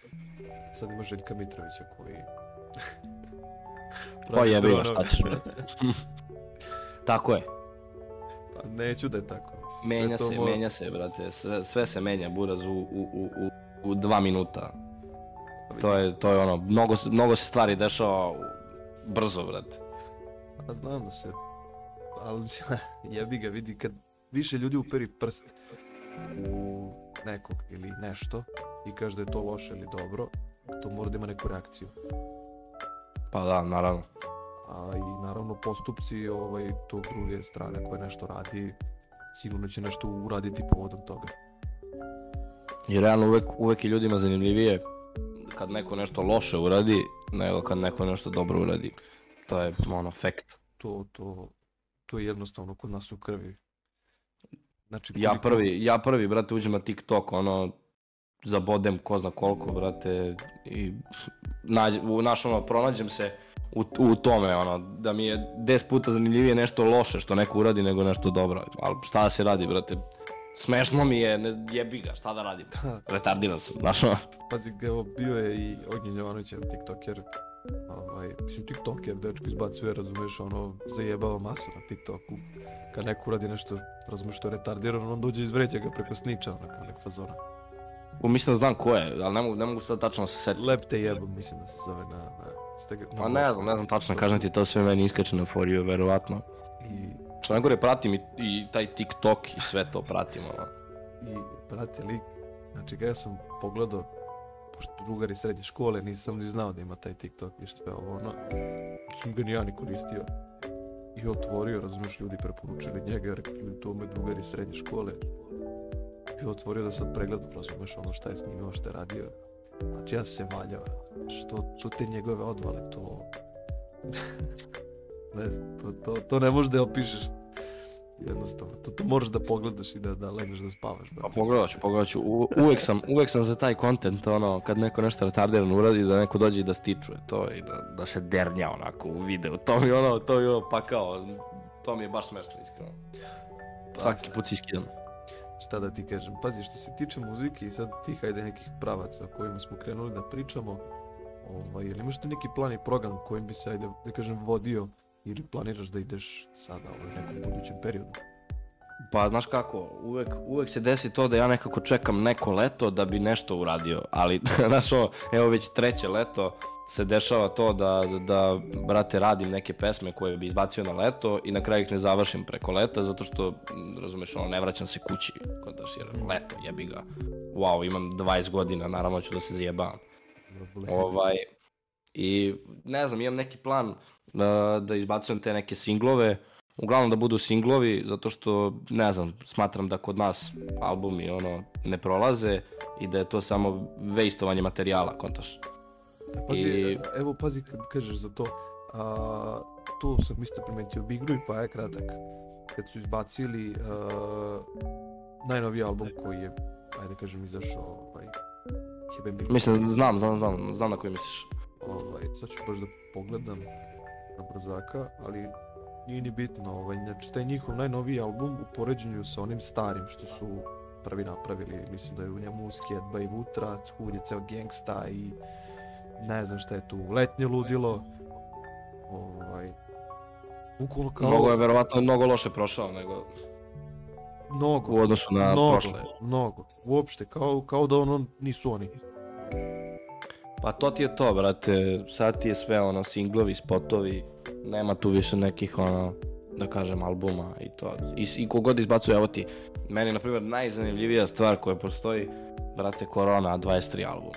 Sad ima Željka Mitrovića koji Pa jebi ga, dronovi. šta ćeš. Tako je. Pa neću da je tako. Menja sve to se, mora- menja se, brate. Sve, sve se menja, buraz, u, u, u, u, u dva minuta. To je, to je ono, mnogo, mnogo se stvari dešava brzo, brate. A znam da se, ali jebi ga, vidi kad više ljudi uperi prst u nekog ili nešto i kaže da je to loše ili dobro, to mora da ima neku reakciju. Pa da, naravno. A i naravno postupci ovaj, tog druge strane koje nešto radi, sigurno će nešto uraditi povodom toga. I realno uvek, uvek je ljudima zanimljivije kad neko nešto loše uradi, nego kad neko nešto dobro uradi. To je ono, fact. To, to, to je jednostavno kod nas u krvi. Znači, Ja koliko- prvi, ja prvi, brate, uđem na TikTok, ono, zabodem ko zna koliko, brate, i nađ, u, naš, ono, pronađem se u, u tome, ono, da mi je 10 puta zanimljivije nešto loše što neko uradi nego nešto dobro. Ali šta da se radi, brate, smešno mi je, ne, jebi ga, šta da radim, Da, retardiran sam, znaš, ono. Pazi, evo, bio je i Ognjen Jovanović, jedan tiktoker, ovaj, mislim, tiktoker, dečko izbacuje, razumeš, ono, zajebava masu na tiktoku. Kad neko uradi nešto, razumeš, što je retardirano, on dođe i izvređa ga preko sniča, onako, nek fazona. U, mislim da znam ko je, ali ne mogu, ne mogu sad tačno da se setim. Lep te jebam, mislim da se zove na... na, Instagram- na Ma ne znam, ne znam tačno, kažem ti, to sve meni iskače na for you, verovatno. I, Što najgore pratim i, i taj TikTok i sve to pratim, ono. i brate, lik, znači ga ja sam pogledao, pošto drugari srednje škole, nisam ni znao da ima taj TikTok i sve ovo, ono, sam ga ni ja ni koristio. I otvorio, razumiješ, ljudi preporučili njega, rekli ljudi, to me drugari srednje škole. I otvorio da sad pregledam, razumiješ, ono šta je snimao, šta je radio. Znači ja se valjao, što, to te njegove odvale, to... ne znam, to, to, to ne možeš da opišeš jednostavno. To, to moraš da pogledaš i da, da legneš da spavaš. Pa brate. pogledat ću, pogledat ću. U, uvek, sam, uvek sam za taj content, ono, kad neko nešto retardirano uradi, da neko dođe i da stičuje to i da, da se dernja onako u videu. To mi ono, to mi ono, pa kao, to mi je baš smešno, iskreno. Svaki put si iskidam. Šta da ti kažem? Pazi, što se tiče muzike i sad tih, ajde, nekih pravaca o kojima smo krenuli da pričamo, ovaj, ili imaš ti neki plan i program kojim bi se, ajde, da kažem, vodio ili planiraš da ideš sada ovaj, u nekom budućem periodu? Pa znaš kako, uvek, uvek se desi to da ja nekako čekam neko leto da bi nešto uradio, ali znaš ovo, evo već treće leto se dešava to da, da, da, brate, radim neke pesme koje bi izbacio na leto i na kraju ih ne završim preko leta zato što, razumeš, ono, ne vraćam se kući, kontaš, jer leto, jebi ga. Wow, imam 20 godina, naravno ću da se zajebavam. Ovaj, I ne znam, imam neki plan da, da izbacujem te neke singlove, uglavnom da budu singlovi, zato što, ne znam, smatram da kod nas albumi ono, ne prolaze i da je to samo vejstovanje materijala, kontaš. Pazi, I- evo pazi kad kažeš za to, a, to sam isto primetio, Big Rui pa je kratak, kad su izbacili a, najnoviji album koji je, ajde kažem, izašao, ovaj, jebem li- Mislim, znam, znam, znam, znam na koji misliš. ovaj, sad ću baš da pogledam brzaka, ali nije ni bitno, ovaj, znači taj njihov najnoviji album u poređenju sa onim starim što su prvi napravili, mislim da je u njemu Skjet by Vutra, Hud je ceo gangsta i ne znam šta je tu, letnje ludilo, ovaj, bukvalno kao Mnogo je, verovatno, mnogo loše prošao nego mnogo, u odnosu na mnogo, prošle. mnogo, uopšte, kao, kao da ono nisu oni. Pa to ti je to, brate, sad ti je sve ono, singlovi, spotovi, nema tu više nekih ono, da kažem, albuma i to. I, i kogod izbacuje, evo ti, meni, na primjer, najzanimljivija stvar koja postoji, brate, Korona 23 album.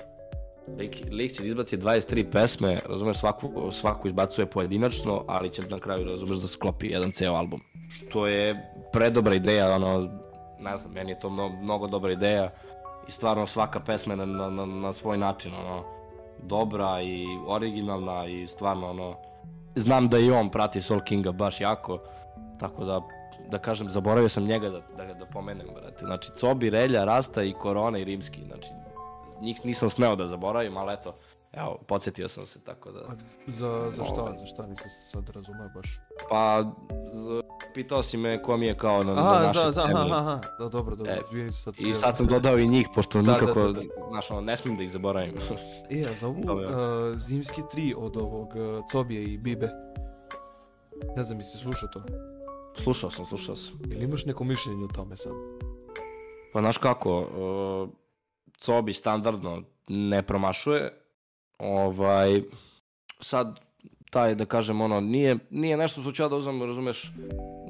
Lik, lik će da izbaci 23 pesme, razumeš, svaku, svaku izbacuje pojedinačno, ali će na kraju, razumeš, da sklopi jedan ceo album. Što je predobra ideja, ono, ne znam, meni je to mnogo, mnogo dobra ideja i stvarno svaka pesma na, na, na svoj način, ono, dobra i originalna i stvarno, ono, znam da i on prati Soul Kinga baš jako, tako da, da kažem, zaboravio sam njega da, da, da pomenem, brate. Znači, Cobi, Relja, Rasta i Korona i Rimski, znači, njih nisam smeo da zaboravim, ali eto, evo, podsjetio sam se, tako da... A za, za šta, Ovaj. za šta nisam se sad razumeo baš? Pa, z- pitao si me ko mi je kao na, na Aha, našoj za, za, aha, aha, da, dobro, dobro, E, sad. I sad sam dodao i njih, pošto Da, da, nikako, da, da. znaš, ono, ne smijem da ih zaboravim. E, a za ovu uh, zimski tri od ovog uh, Cobije i Bibe, ne znam, jesi slušao to? slušao sam, slušao sam. Ili imaš neko mišljenje o tome sad? Pa znaš kako, uh, Cobi standardno ne promašuje, ovaj, sad taj da kažem ono, nije, nije nešto što ću ja da uzmem, razumeš,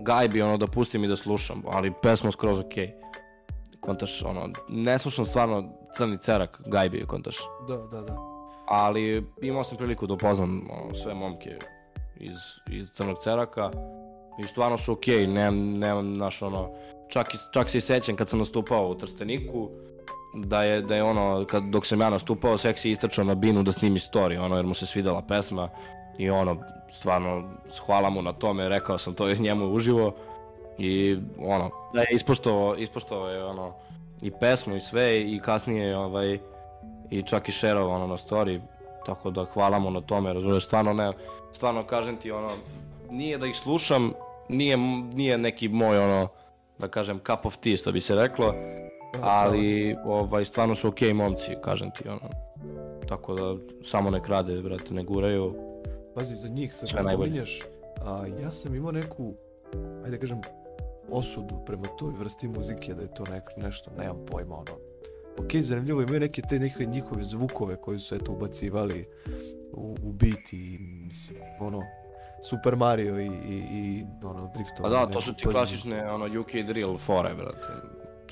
gajbi ono da pustim i da slušam, ali pesma skroz okej. Kontaš, ono, ne slušam stvarno crni cerak gajbi, kontaš. Da, da, da. Ali imao sam priliku da upoznam ono, sve momke iz, iz crnog ceraka i stvarno su okej, nemam, nemam, znaš, ono, čak, i, čak se i sećam kad sam nastupao u Trsteniku, da je, da je ono, kad, dok sam ja nastupao, seksi istračao na binu da snimi story, ono, jer mu se svidela pesma i ono, stvarno, hvala mu na tome, rekao sam to njemu uživo. I ono, da je ispoštovao, ispoštovao je ono, i pesmu i sve i kasnije, ovaj, i čak i šerao ono na story, tako da hvala mu na tome, razumiješ, stvarno ne, stvarno kažem ti ono, nije da ih slušam, nije, nije neki moj ono, da kažem cup of tea što bi se reklo, ali ovaj, stvarno su okej momci, kažem ti ono, tako da samo nek rade, brate, ne guraju, Pazi, za njih se spominješ, a ja sam imao neku, ajde da kažem, osudu prema toj vrsti muzike, da je to nek, nešto, nemam pojma, ono. Ok, zanimljivo, imaju neke te neke njihove zvukove koji su eto ubacivali u, u beat i, mislim, ono, Super Mario i, i, i ono, driftovanje. Pa da, to su ti pazi. klasične ono, UK drill fore, brate,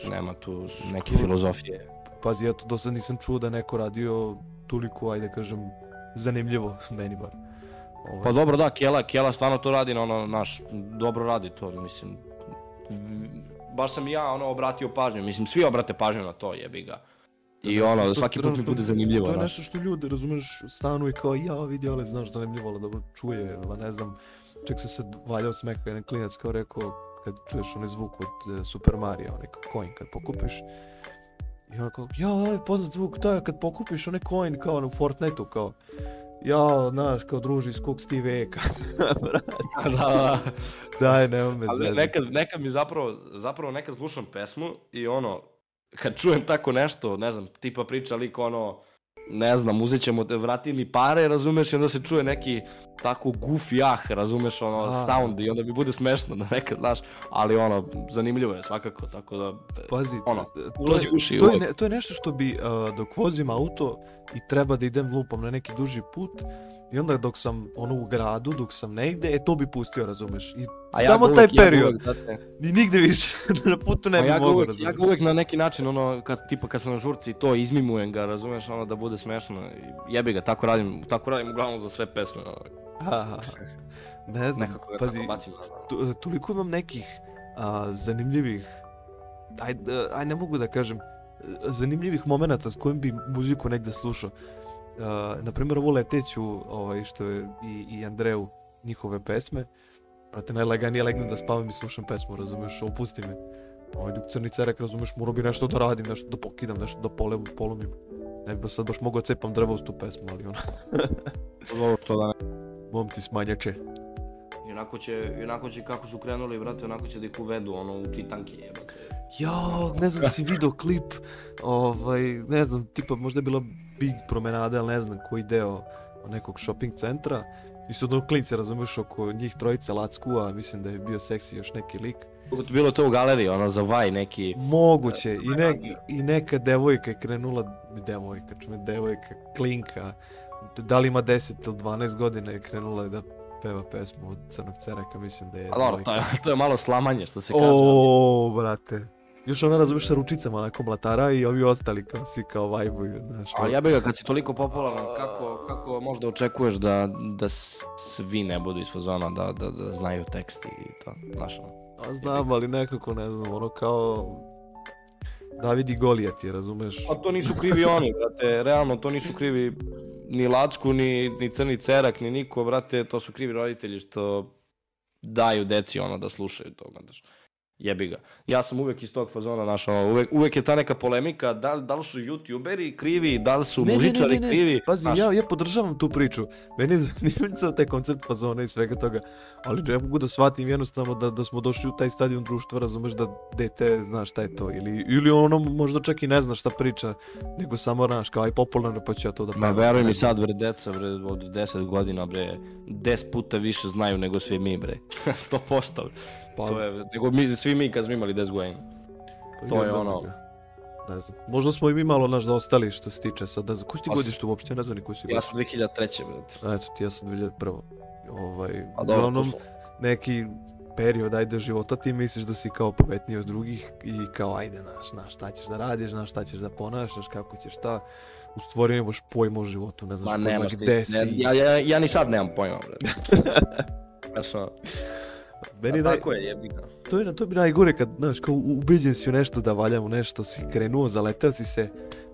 nema tu neke Skoro. filozofije. Pazi, eto, do sad nisam čuo da neko radio toliko, ajde da kažem, zanimljivo, meni bar. Ovaj, Pa dobro, da, Kjela, Kjela stvarno to radi ono, naš, dobro radi to, mislim. Baš sam ja ono obratio pažnju, mislim, svi obrate pažnju na to, jebi ga. I Nešto ono, svaki put mi bude zanimljivo, To je znaš. nešto što ljudi, razumeš, stanu i kao, ja vidi, ale znaš, zanimljivo, ali dobro čuje, ali ne znam, čak se sad valjao smeka, jedan klinac kao rekao, kad čuješ onaj zvuk od e, Super Mario, onaj coin kad pokupiš, i on kao, ja, ali poznat zvuk, to je kad pokupiš onaj coin kao ono u Fortniteu, kao, ja, znaš, kao druži iz kog Steve Eka, da, da. daj, nema me Ali zezati. nekad, nekad mi zapravo, zapravo nekad slušam pesmu i ono, kad čujem tako nešto, ne znam, tipa priča lik ono, ne znam, uzet ćemo te, vrati mi pare, razumeš, i onda se čuje neki tako goofy ah, razumeš, ono, A. sound i onda mi bude smešno da nekad, znaš, ali ono, zanimljivo je svakako, tako da, Pazi, ono, to ulazi u uši to je, ne, to je nešto što bi, uh, dok vozim auto i treba da idem lupam na neki duži put, i onda dok sam ono u gradu, dok sam negde, e to bi pustio, razumeš? I A ja samo taj ja ga period, uvek, znate, ni nigde više, na putu ne Pa bi ja ga mogao, uvek, ja razumeš? ga uvek na neki način, ono, kad, tipa kad sam na žurci i to, izmimujem ga, razumeš, ono, da bude smešno. I jebi ga, tako radim, tako radim uglavnom za sve pesme, ono, Aha. Ne znam, nekako pazi, bacim. to- toliko imam nekih a, zanimljivih, aj, aj ne mogu da kažem, zanimljivih momenata s kojim bi muziku negde slušao. Uh, na primjer, ovo leteću, ovaj, što je i, i Andreu, njihove pesme, Brate, najlaganije legnem da spavam i slušam pesmu, razumeš, opusti me. Ovaj, dok crni cerak, razumeš, morao bi nešto da radim, nešto da pokidam, nešto da pole, polomim. Ne bi sad baš mogao da cepam drvo uz tu pesmu, ali ono, Dobro, što da ne. momci smanjače. I onako će, i onako će kako su krenuli, brate, onako će da ih uvedu, ono, u čitanke, jebate. Jo, ne znam, si video klip, ovaj, ne znam, tipa možda je bila Big promenada, ali ne znam koji deo nekog shopping centra. I su ono klinci, razumeš, oko njih trojice lacku, a mislim da je bio seksi još neki lik. Bilo to u galeriji, ono, za vaj neki. Moguće, i, ne, i neka devojka je krenula, devojka, čume, devojka, klinka, da li ima 10 ili 12 godina je krenula da peva pesmu od Crnog Ceraka, mislim da je A dobro, devojka. to je, to je malo slamanje, što se kaže. O, brate. Još ona razumeš sa ručicama onako mlatara i ovi ostali kao svi kao vajbuju, znaš. Ali ja bih ga, kad si toliko popularan, kako, kako možda očekuješ da, da svi ne budu iz fazona, da, da, da znaju tekst i to, znaš ono. A znam, ali nekako ne znam, ono kao... David i Golijat je, razumeš? Pa to nisu krivi oni, brate, realno to nisu krivi ni Lacku, ni, ni Crni Cerak, ni niko, brate, to su krivi roditelji što daju deci ono da slušaju to, znaš. Jebi ga. Ja sam uvek iz tog fazona našao, uvek, uvek je ta neka polemika, da, da li su youtuberi krivi, da li su muzičari krivi. Pazi, znaš. ja, ja podržavam tu priču. Meni je zanimljiv taj koncept fazona i svega toga. Ali ne mogu da shvatim jednostavno da, da smo došli u taj stadion društva, razumeš da dete zna šta je to. Ili, ili ono možda čak i ne zna šta priča, nego samo, znaš, kao aj popularno pa ću ja to da Ma veruj Ne mi sad bre, deca bre, od 10 godina bre, 10 puta više znaju nego svi mi bre. 100%. Pa, To je, nego mi, svi mi kad smo imali 10 godina. pa to je ono-. Ne znam. Možda smo i mi malo naš zaostali što se tiče sad, ne znam, koji ti Pa s- godište uopšte, ne znam ni koji si Ja sam 2003. brate. Eto ti, ja sam 2001. Ovaj, A dobro, uglavnom, neki period, ajde, života ti misliš da si kao pametniji od drugih i kao, ajde, znaš, znaš šta ćeš da radiš, znaš šta ćeš da ponašaš, kako ćeš šta. U stvari nemaš pojma o životu, ne znaš Ma pojma nemaš gde ni- si. ne, ja, ja, ja ni sad nemam pojma, brate. Znaš, Meni a naj, tako je, jebi ga. to, je, to bi najgore kad, znaš, kao u- ubeđen si u nešto da valjamo nešto, si krenuo, zaleteo si se,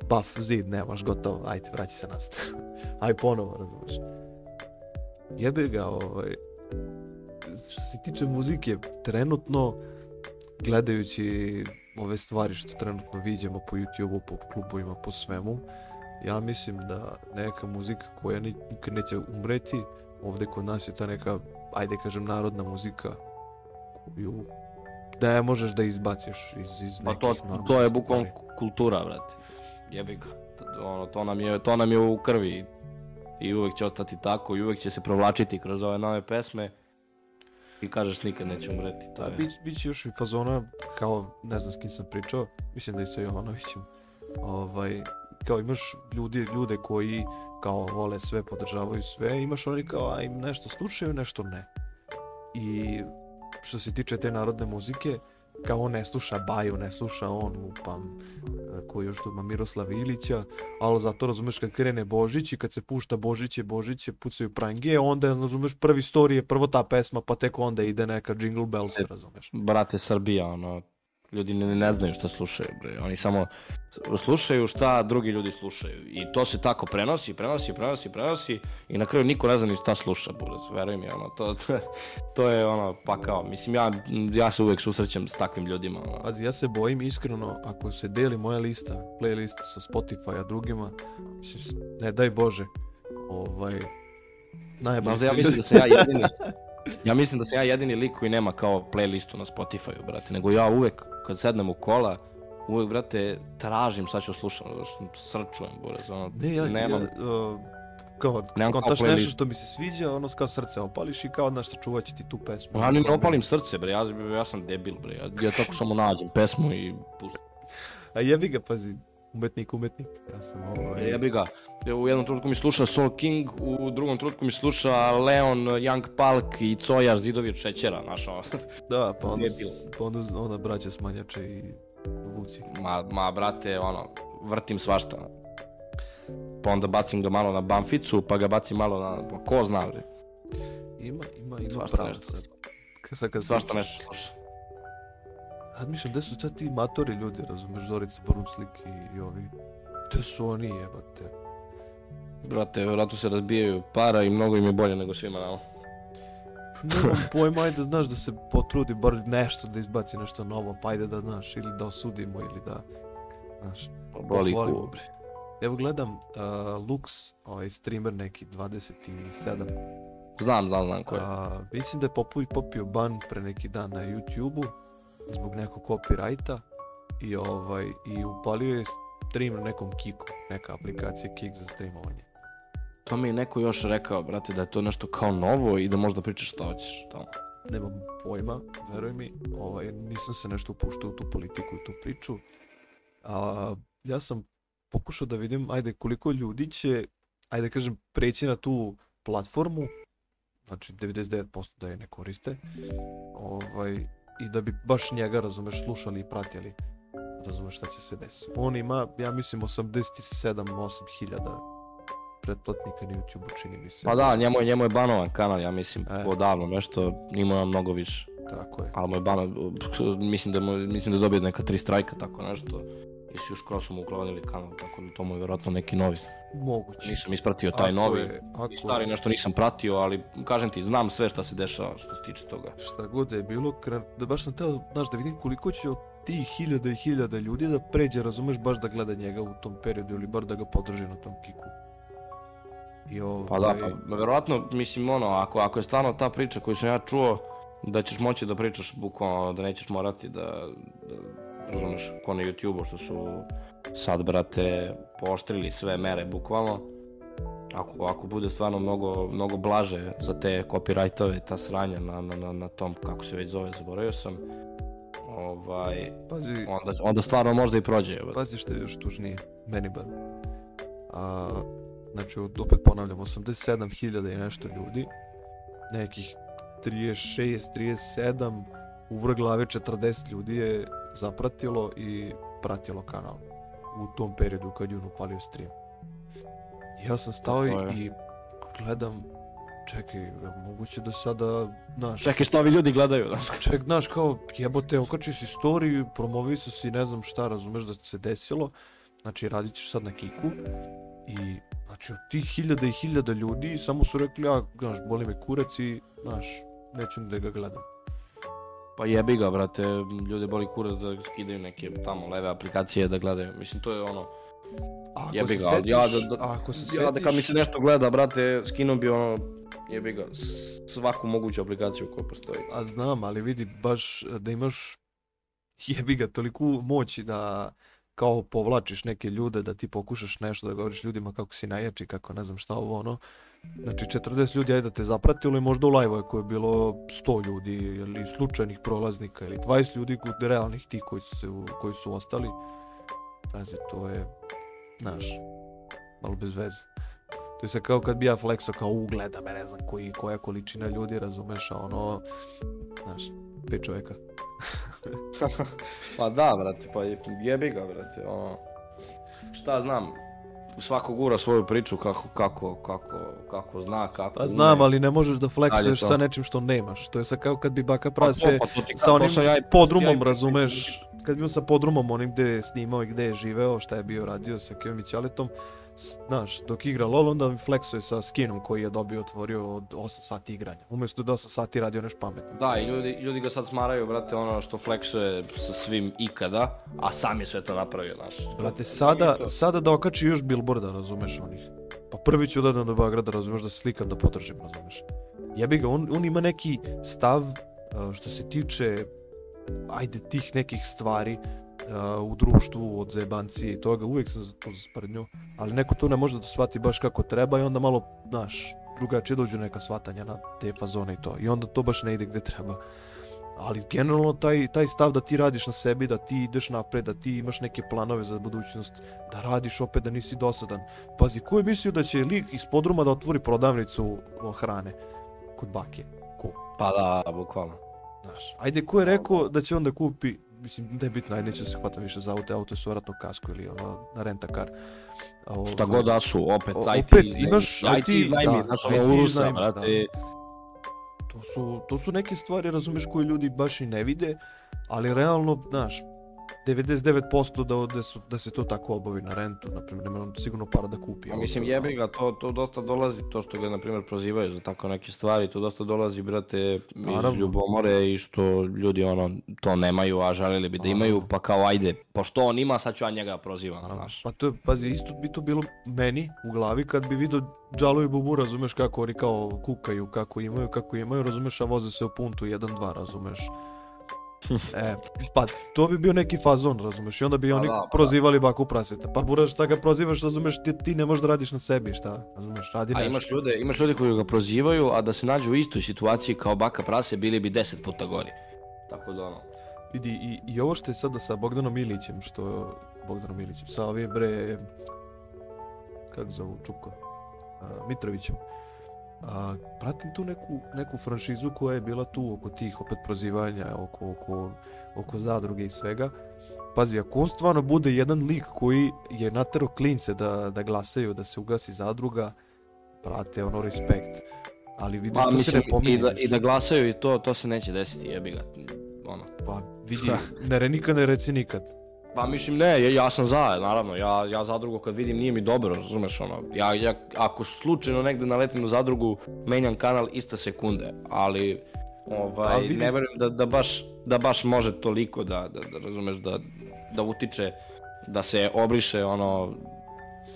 paf, zid, nemaš, gotovo, ajde, vraći se nazad. Aj ponovo, razumeš. Jebe ga, ovaj, što se tiče muzike, trenutno, gledajući ove stvari što trenutno viđemo po YouTube-u, po klubovima, po svemu, ja mislim da neka muzika koja ni- nikad neće umreti, ovde kod nas je ta neka, ajde kažem, narodna muzika koju da je možeš da izbaciš iz, iz Pa nekih to, normalnih to je bukvalno kultura, brate. Jebi ga. To- Ono, to, nam je, to nam je u krvi. I uvek će ostati tako i uvek će se provlačiti kroz ove nove pesme. I kažeš nikad neće umreti. To Pa, je. bić, će još i fazona, kao, ne znam s kim sam pričao, mislim da i sa Jovanovićem, ovaj, kao imaš ljudi, ljude koji kao vole sve, podržavaju sve, imaš oni kao, a im nešto slušaju, nešto ne. I što se tiče te narodne muzike, kao on ne sluša Baju, ne sluša on, upam, koji još tu ima Miroslav Ilića, ali zato razumeš kad krene Božić i kad se pušta Božiće, Božiće, pucaju prange, onda razumeš prvi story je prvo ta pesma, pa tek onda ide neka Jingle Bells, E, razumeš. Brate, Srbija, ono, ljudi ne, ne znaju šta slušaju, bre. Oni samo slušaju šta drugi ljudi slušaju. I to se tako prenosi, prenosi, prenosi, prenosi i na kraju niko ne zna ni šta sluša, buraz. Veruj mi, ono, to, to, to je ono, pa kao, mislim, ja, ja se uvek susrećem s takvim ljudima, ono. Pazi, ja se bojim iskreno, ako se deli moja lista, playlista sa Spotify-a drugima, mislim, ne daj Bože, ovaj, najbolji Možda ja mislim da sam ja jedini, ja mislim da sam ja jedini lik koji nema kao playlistu na Spotify-u, brate, nego ja uvek, kad sednem u kola, uvek, brate, tražim šta ću slušati, srčujem, buraz, ono, Ne, ja, nemam, ja, uh, kao, Nemam kao nešto što mi se sviđa, ono kao srce opališ i kao, znaš, čuvat će ti tu pesmu. Ja ne opalim srce, bre, ja, ja sam debil, bre, ja, ja tako samo nađem pesmu i pustim. A jebi ga, pazi, umetnik, umetnik, ja sam ovaj... Jebi ga, u jednom trenutku mi sluša Soul King, u drugom trenutku mi sluša Leon, Young Palk i Cojar, Zidovi od šećera, znaš, ono. Da, pa onda, pa onda ona braća smanjače i vuci. ma, ma, brate, ono, vrtim svašta. Pa onda bacim ga malo na Banficu, pa ga bacim malo na, pa ko zna, bre, Ima, ima, ima svašta pravo nešto, sad. Kad, sad kad svašta nešto sluša. Razmišljam, gde su sad ti matori ljudi, razumeš, Zorica Bruslik i, i ovi. Gde su oni, jebate? Brate, vjerojatno se razbijaju para i mnogo im je bolje nego svima nama. Pa Nemam pojma, ajde znaš da se potrudi bar nešto da izbaci nešto novo, pa ajde da znaš, ili da osudimo, ili da, znaš. Boli Pohvalim. kuo, bre. Evo gledam, uh, Lux, ovaj streamer neki, 27, Znam, znam, znam ko je. a, mislim da je popio ban pre neki dan na YouTube-u zbog nekog copyrighta i ovaj i upalio je stream na nekom Kiku, neka aplikacija Kik za streamovanje. To mi je neko još rekao, brate, da je to nešto kao novo i da možda pričaš šta hoćeš tamo. Nemam pojma, veruj mi, ovaj, nisam se nešto upuštao u tu politiku i tu priču. A, ja sam pokušao da vidim, ajde, koliko ljudi će, ajde kažem, preći na tu platformu, znači 99% da je ne koriste, ovaj, i da bi baš njega, razumeš, slušali i pratili, razumeš šta će se desiti. On ima, ja mislim, 87-8 hiljada pretplatnika na YouTube, čini mi se. Pa da, njemu je, njemu je banovan kanal, ja mislim, E. odavno nešto, ima mnogo više. Tako je. Ali mu je banovan, mislim da, mu, mislim da je dobio neka tri strajka, tako nešto. Su još mu uklonili kanal, tako da to mu je vjerojatno neki novi. Moguće. Nisam ispratio taj Ako novi. je- ako stari nešto nisam pratio, ali kažem ti, znam sve šta se dešava što se tiče toga. šta god je bilo, kre- da baš sam teo, znaš, da vidim koliko će od tih hiljada i hiljada ljudi da pređe, razumeš, baš da gleda njega u tom periodu ili bar da ga podrži na tom kiku. I ovaj, Pa da, pa verovatno, mislim, ono, ako, ako je stvarno ta priča koju sam ja čuo, da ćeš moći da pričaš bukvalno, da nećeš morati da, da razumeš, ko na YouTube-u što su sad, brate, pooštrili sve mere, bukvalno. Ako, ako bude stvarno mnogo, mnogo blaže za te copyrightove, ta sranja na, na, na, na tom, kako se već zove, zaboravio sam, ovaj, pazi, onda, onda stvarno možda i prođe. evo. pazi što je još tužnije, meni bar. A, znači, opet ponavljam, 87.000 i nešto ljudi, nekih 36, 37, u vrh glave 40 ljudi je zapratilo i pratilo kanal u tom periodu kad je on upalio stream. Ja sam stao i, gledam, čekaj, je moguće da sada, znaš, Čekaj, što ovi ljudi gledaju, znaš. ček, znaš, kao jebote, okači si storiju, promovisu si, ne znam šta, razumeš da se desilo, znači radit ćeš sad na kiku i znači od tih hiljada i hiljada ljudi samo su rekli, ja, znaš, boli me kurac i, znaš, neću da ga gledam. Pa jebi ga, brate, ljude boli kurac da skidaju neke tamo leve aplikacije da gledaju. Mislim, to je ono, ako jebi se ga, ali ja setiš- da, da, ako se ja da kad mi setiš- se nešto gleda, brate, skinuo bi ono, jebi ga, svaku moguću aplikaciju koja postoji. A znam, ali vidi baš da imaš jebi ga toliku moć da kao povlačiš neke ljude da ti pokušaš nešto da govoriš ljudima kako si najjači, kako ne znam šta ovo ono. Znači 40 ljudi ajde da te zapratilo i možda u live ako je bilo 100 ljudi ili slučajnih prolaznika ili 20 ljudi realnih ti koji su, koji su ostali. Pazi, to je, znaš, malo bez veze. To je sad kao kad bi ja flexao kao ugleda me, ne znam koji, koja količina ljudi, razumeš, a ono, znaš, pet čovjeka. Pa da, brate, pa je- jebi ga, brate, ono, šta znam, svako gura svoju priču kako, kako, kako, kako zna, kako Pa znam, ume. ali ne možeš da to. sa nečim što nemaš. To je sad kao kad bi baka Pa prase pa ti sa onim ja i- podrumom, ja i- razumeš, kad bi bio sa podrumom onim gde je snimao i gde je živeo, šta je bio radio sa Kevin Ćaletom, s- znaš, dok igra LoL, onda mi flexuje sa skinom koji je dobio, otvorio od 8 sati igranja. Umjesto da 8 sati radio nešto pametno. Da, i ljudi, ljudi ga sad smaraju, brate, ono što flexuje sa svim ikada, a sam je sve to napravio, znaš. Brate, sada, sada da okači još billboarda, razumeš, onih. Pa prvi ću da do Beograda, razumeš, da slikam, da potražim, razumeš. Jebi ga, on, on ima neki stav što se tiče, ajde, tih nekih stvari u društvu, od zajebancije i toga, uvijek sam za to za sprednju, ali neko to ne može da shvati baš kako treba i onda malo, znaš, drugačije dođu neka shvatanja na te fazone i to. I onda to baš ne ide gde treba. Ali generalno taj, taj stav da ti radiš na sebi, da ti ideš napred, da ti imaš neke planove za budućnost, da radiš opet, da nisi dosadan. Pazi, ko je mislio da će lik iz podruma da otvori prodavnicu o, hrane kod bake? Ko? Pa da, bukvalno. Znaš, ajde, ko je rekao da će on da kupi, mislim, ne je bitno, ajde, neću se hvatam više za auto, auto su vratno kasku ili ono, na renta kar. Ovaj, Šta god da su, opet, O- IT, opet imaš IT, IT, iznajmi, da, znaš, IT Urusa, iznajmi, brate, To su, to su neke stvari, razumeš, koje ljudi baš i ne vide, ali realno, znaš, 99% da, da, su, da se to tako obavi na rentu, na primjer, nema on sigurno para da kupi. A mislim, jebi ga, to, to dosta dolazi, to što ga, na primjer, prozivaju za tako neke stvari, to dosta dolazi, brate, iz Naravno. ljubomore i što ljudi, ono, to nemaju, a želeli bi da imaju, pa kao, ajde, pošto on ima, sad ću ja njega prozivam, Naravno. znaš. Pa to pazi, isto bi to bilo meni u glavi kad bi vidio Džalo i Bubu, razumeš kako oni kao kukaju, kako imaju, kako imaju, razumeš, a voze se u puntu 1-2, razumeš. E, pa to bi bio neki fazon, razumeš, i onda bi Pa oni da, pa prozivali baku praseta. Pa buraš, šta ga prozivaš, razumeš, ti, ti ne možeš da radiš na sebi, šta, razumeš, radi A nešto. imaš ljude, imaš ljude koji ga prozivaju, a da se nađu u istoj situaciji kao baka prase, bili bi deset puta gori. Tako da ono, Vidi, i, i ovo što je sada sa Bogdanom Ilićem, što Bogdanom Ilićem, sa ovim bre, kako zovu, Čuko, a, Mitrovićem. A, pratim tu neku, neku franšizu koja je bila tu oko tih opet prozivanja, oko, oko, oko zadruge i svega. Pazi, ako on stvarno bude jedan lik koji je natero klince da, da glasaju, da se ugasi zadruga, brate, ono, respekt. Ali vidiš, pa to se ne mislim, pominje. i da, i da glasaju i to, to se neće desiti, jebi ga, ono. Pa vidi, ne re nikad, ne reci nikad. Pa mislim ne, ja, ja sam za, naravno, ja, ja zadrugu kad vidim nije mi dobro, razumeš ono, ja, ja ako slučajno negde naletim na zadrugu, menjam kanal ista sekunde, ali ovaj, Pa vidi- ne verujem da, da, baš, da baš može toliko da, da, da razumeš, da, da utiče, da se obriše ono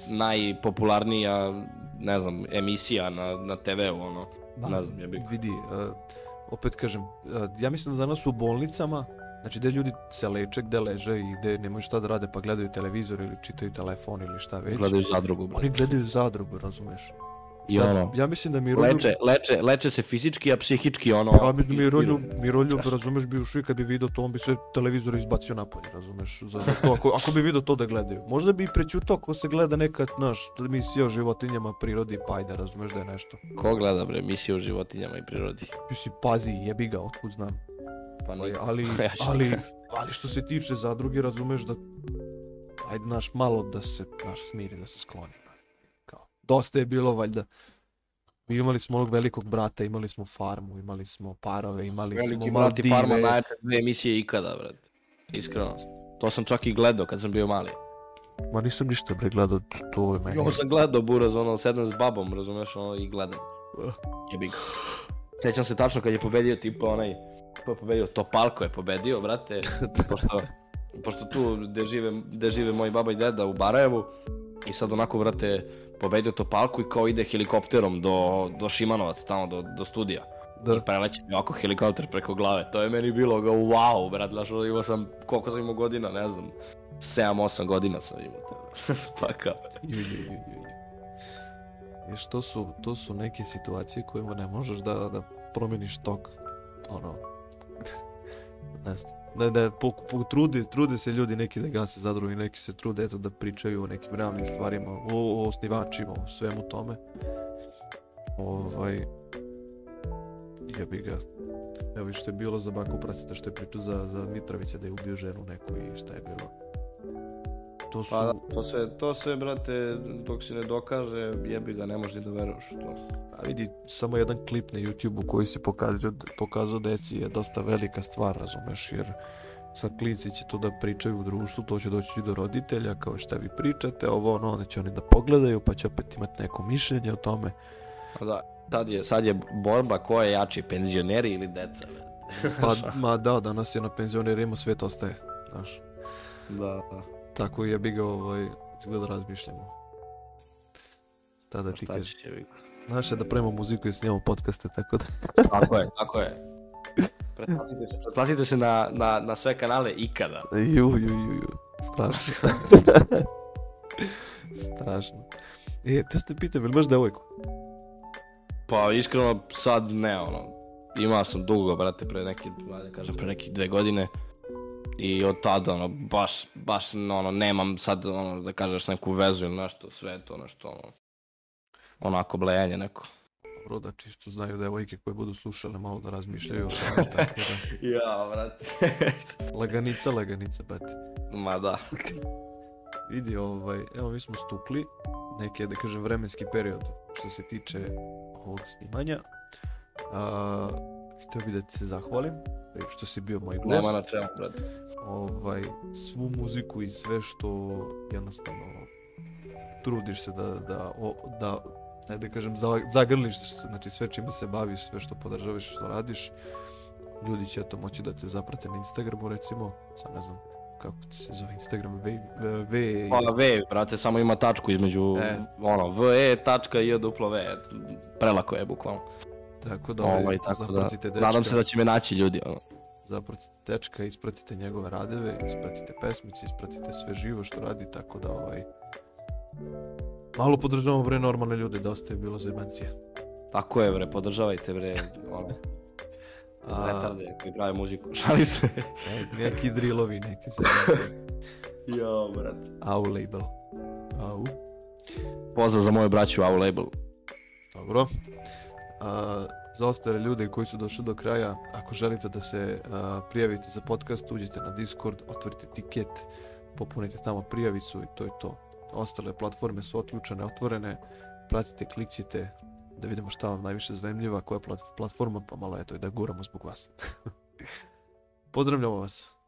najpopularnija, ne znam, emisija na, na TV-u, ono, ne znam, jebi ga. Vidi, uh, opet kažem, uh, ja mislim da danas u bolnicama, znači gde ljudi se leče, gde leže i gde nemaju šta da rade pa gledaju televizor ili čitaju telefon ili šta već. Gledaju zadrugu. Oni gledaju zadrugu, razumeš? I Sad, ono, ja mislim da Miroljub... Leče, leče, leče se fizički, a psihički ono... Ja mislim da Miroljub. Miroljub, razumeš, bi ušao i kad bi vidio to, on bi sve televizore izbacio napolje, razumeš, za, za to, ako, ako bi vidio to da gledaju. Možda bi i prećutao ako se gleda neka, znaš, emisija o životinjama, prirodi, pa ajde, razumeš da je nešto. Ko gleda bre emisiju o životinjama i prirodi? Mislim, pazi, jebi ga, otkud znam. Pa nije. ali, Ja ali, kažem. ali što se tiče zadruge, razumeš da, ajde, naš, malo da se, naš, smiri, da se skloni. Kao, dosta je bilo, valjda, mi imali smo onog velikog brata, imali smo farmu, imali smo parove, imali Veliki smo brat i farma Maldive. najjače dve emisije ikada, brad. Iskreno. To sam čak i gledao kad sam bio mali. Ma nisam ništa bre gledao, to je meni. Ovo sam gledao buraz, ono, sedam s babom, razumeš, ono, i gledam. Jebi ga. Sećam se tačno kad je pobedio tipa onaj, ko je pobedio, Topalko je pobedio, brate, pošto, pošto tu gde žive, gde žive moji baba i deda u Barajevu, i sad onako, brate, pobedio Topalku i kao ide helikopterom do, do Šimanovac, tamo do, do studija. Da. I preleće mi ovako helikopter preko glave. To je meni bilo ga wow, brat, znaš, imao sam, koliko sam imao godina, ne znam, 7-8 godina sam imao to. pa kao. Ješ, to su, to su neke situacije kojima ne možeš da, da promeniš tok. Ono, ne znam. Da, da, po, po, trude, trude se ljudi neki da gase zadruge, neki se trude eto, da pričaju o nekim realnim stvarima, o, o osnivačima, o svemu tome. Ovaj, jebi ga. Evo što je bilo za Baku Praseta, što je pričao za, za Mitrovića da je ubio ženu neku i šta je bilo. To su... Pa da, to se, to se, brate, dok se ne dokaže, jebi ga, ne možeš ni da veruješ u to. A vidi, samo jedan klip na YouTube-u koji se pokazao, pokazao deci je dosta velika stvar, razumeš, jer sad klinci će to da pričaju u društvu, to će doći i do roditelja, kao šta vi pričate, ovo ono, onda će oni da pogledaju, pa će opet imati neko mišljenje o tome. Pa da, sad je, sad je borba ko je jači, penzioneri ili deca. Pa, ma da, danas je na penzionerima svet ostaje, znaš. da, da. Tako je bi ga, ovaj, izgleda razmišljamo. Šta da ti Šta kažeš? je da prema muziku i snimamo podcaste, tako da... Tako je, tako je. Pretplatite se, pretplatite se na, na, na sve kanale ikada. Ju, ju, ju, ju. Strašno. Strašno. E, to ste pitam, jel imaš devojku? Pa iskreno sad ne, ono, imao sam dugo, brate, pre neki, ajde kažem, pre nekih dve godine. I od tada, ono, baš, baš, ono, nemam sad, ono, da kažeš neku vezu ili nešto, sve to nešto, ono, onako blejenje neko. Dobro, da čisto znaju devojke koje budu slušale malo da razmišljaju o tome, tako da. ja, brate. Laganica, laganica, brate. Ma da. Vidi, ovaj, evo mi smo stukli neke, da kažem, vremenski period što se tiče ovog snimanja. A, htio bih da ti se zahvalim što si bio moj gost. Nema na čemu, brate. Ovaj, svu muziku i sve što jednostavno trudiš se da, da, o, da ajde da kažem, za- zagrliš se, znači sve čime se baviš, sve što podržavaš, što radiš, ljudi će to moći da te zaprate na Instagramu recimo, sad ne znam kako ti se zove Instagram, V, v, Pa V, brate, samo ima tačku između, E. ono, VE tačka i duplo V, prelako je bukvalno. tako da Ovaj, ovaj, tako da, nadam se da će me naći ljudi, ono. Zapratite dečka, ispratite njegove radeve, ispratite pesmice, ispratite sve živo što radi, tako da ovaj, malo podržavamo bre normalne ljude, dosta je bilo zemancija. Tako je, bre, podržavajte, bre, ono, A, retarde koji prave muziku, šali se. ne- neki drillovi, neke zemancije. Jo, brate. Au label. Au. Pozdrav za moju braću Au Label. Dobro. A, za ostale ljude koji su došli do kraja, ako želite da se a, prijavite za podcast, uđite na Discord, otvorite tiket, popunite tamo prijavicu i to je to. Ostale platforme su otključene, otvorene, pratite, klikćite da vidimo šta vam najviše zanimljiva, koja platforma, pa malo eto i da guramo zbog vas. Pozdravljamo vas.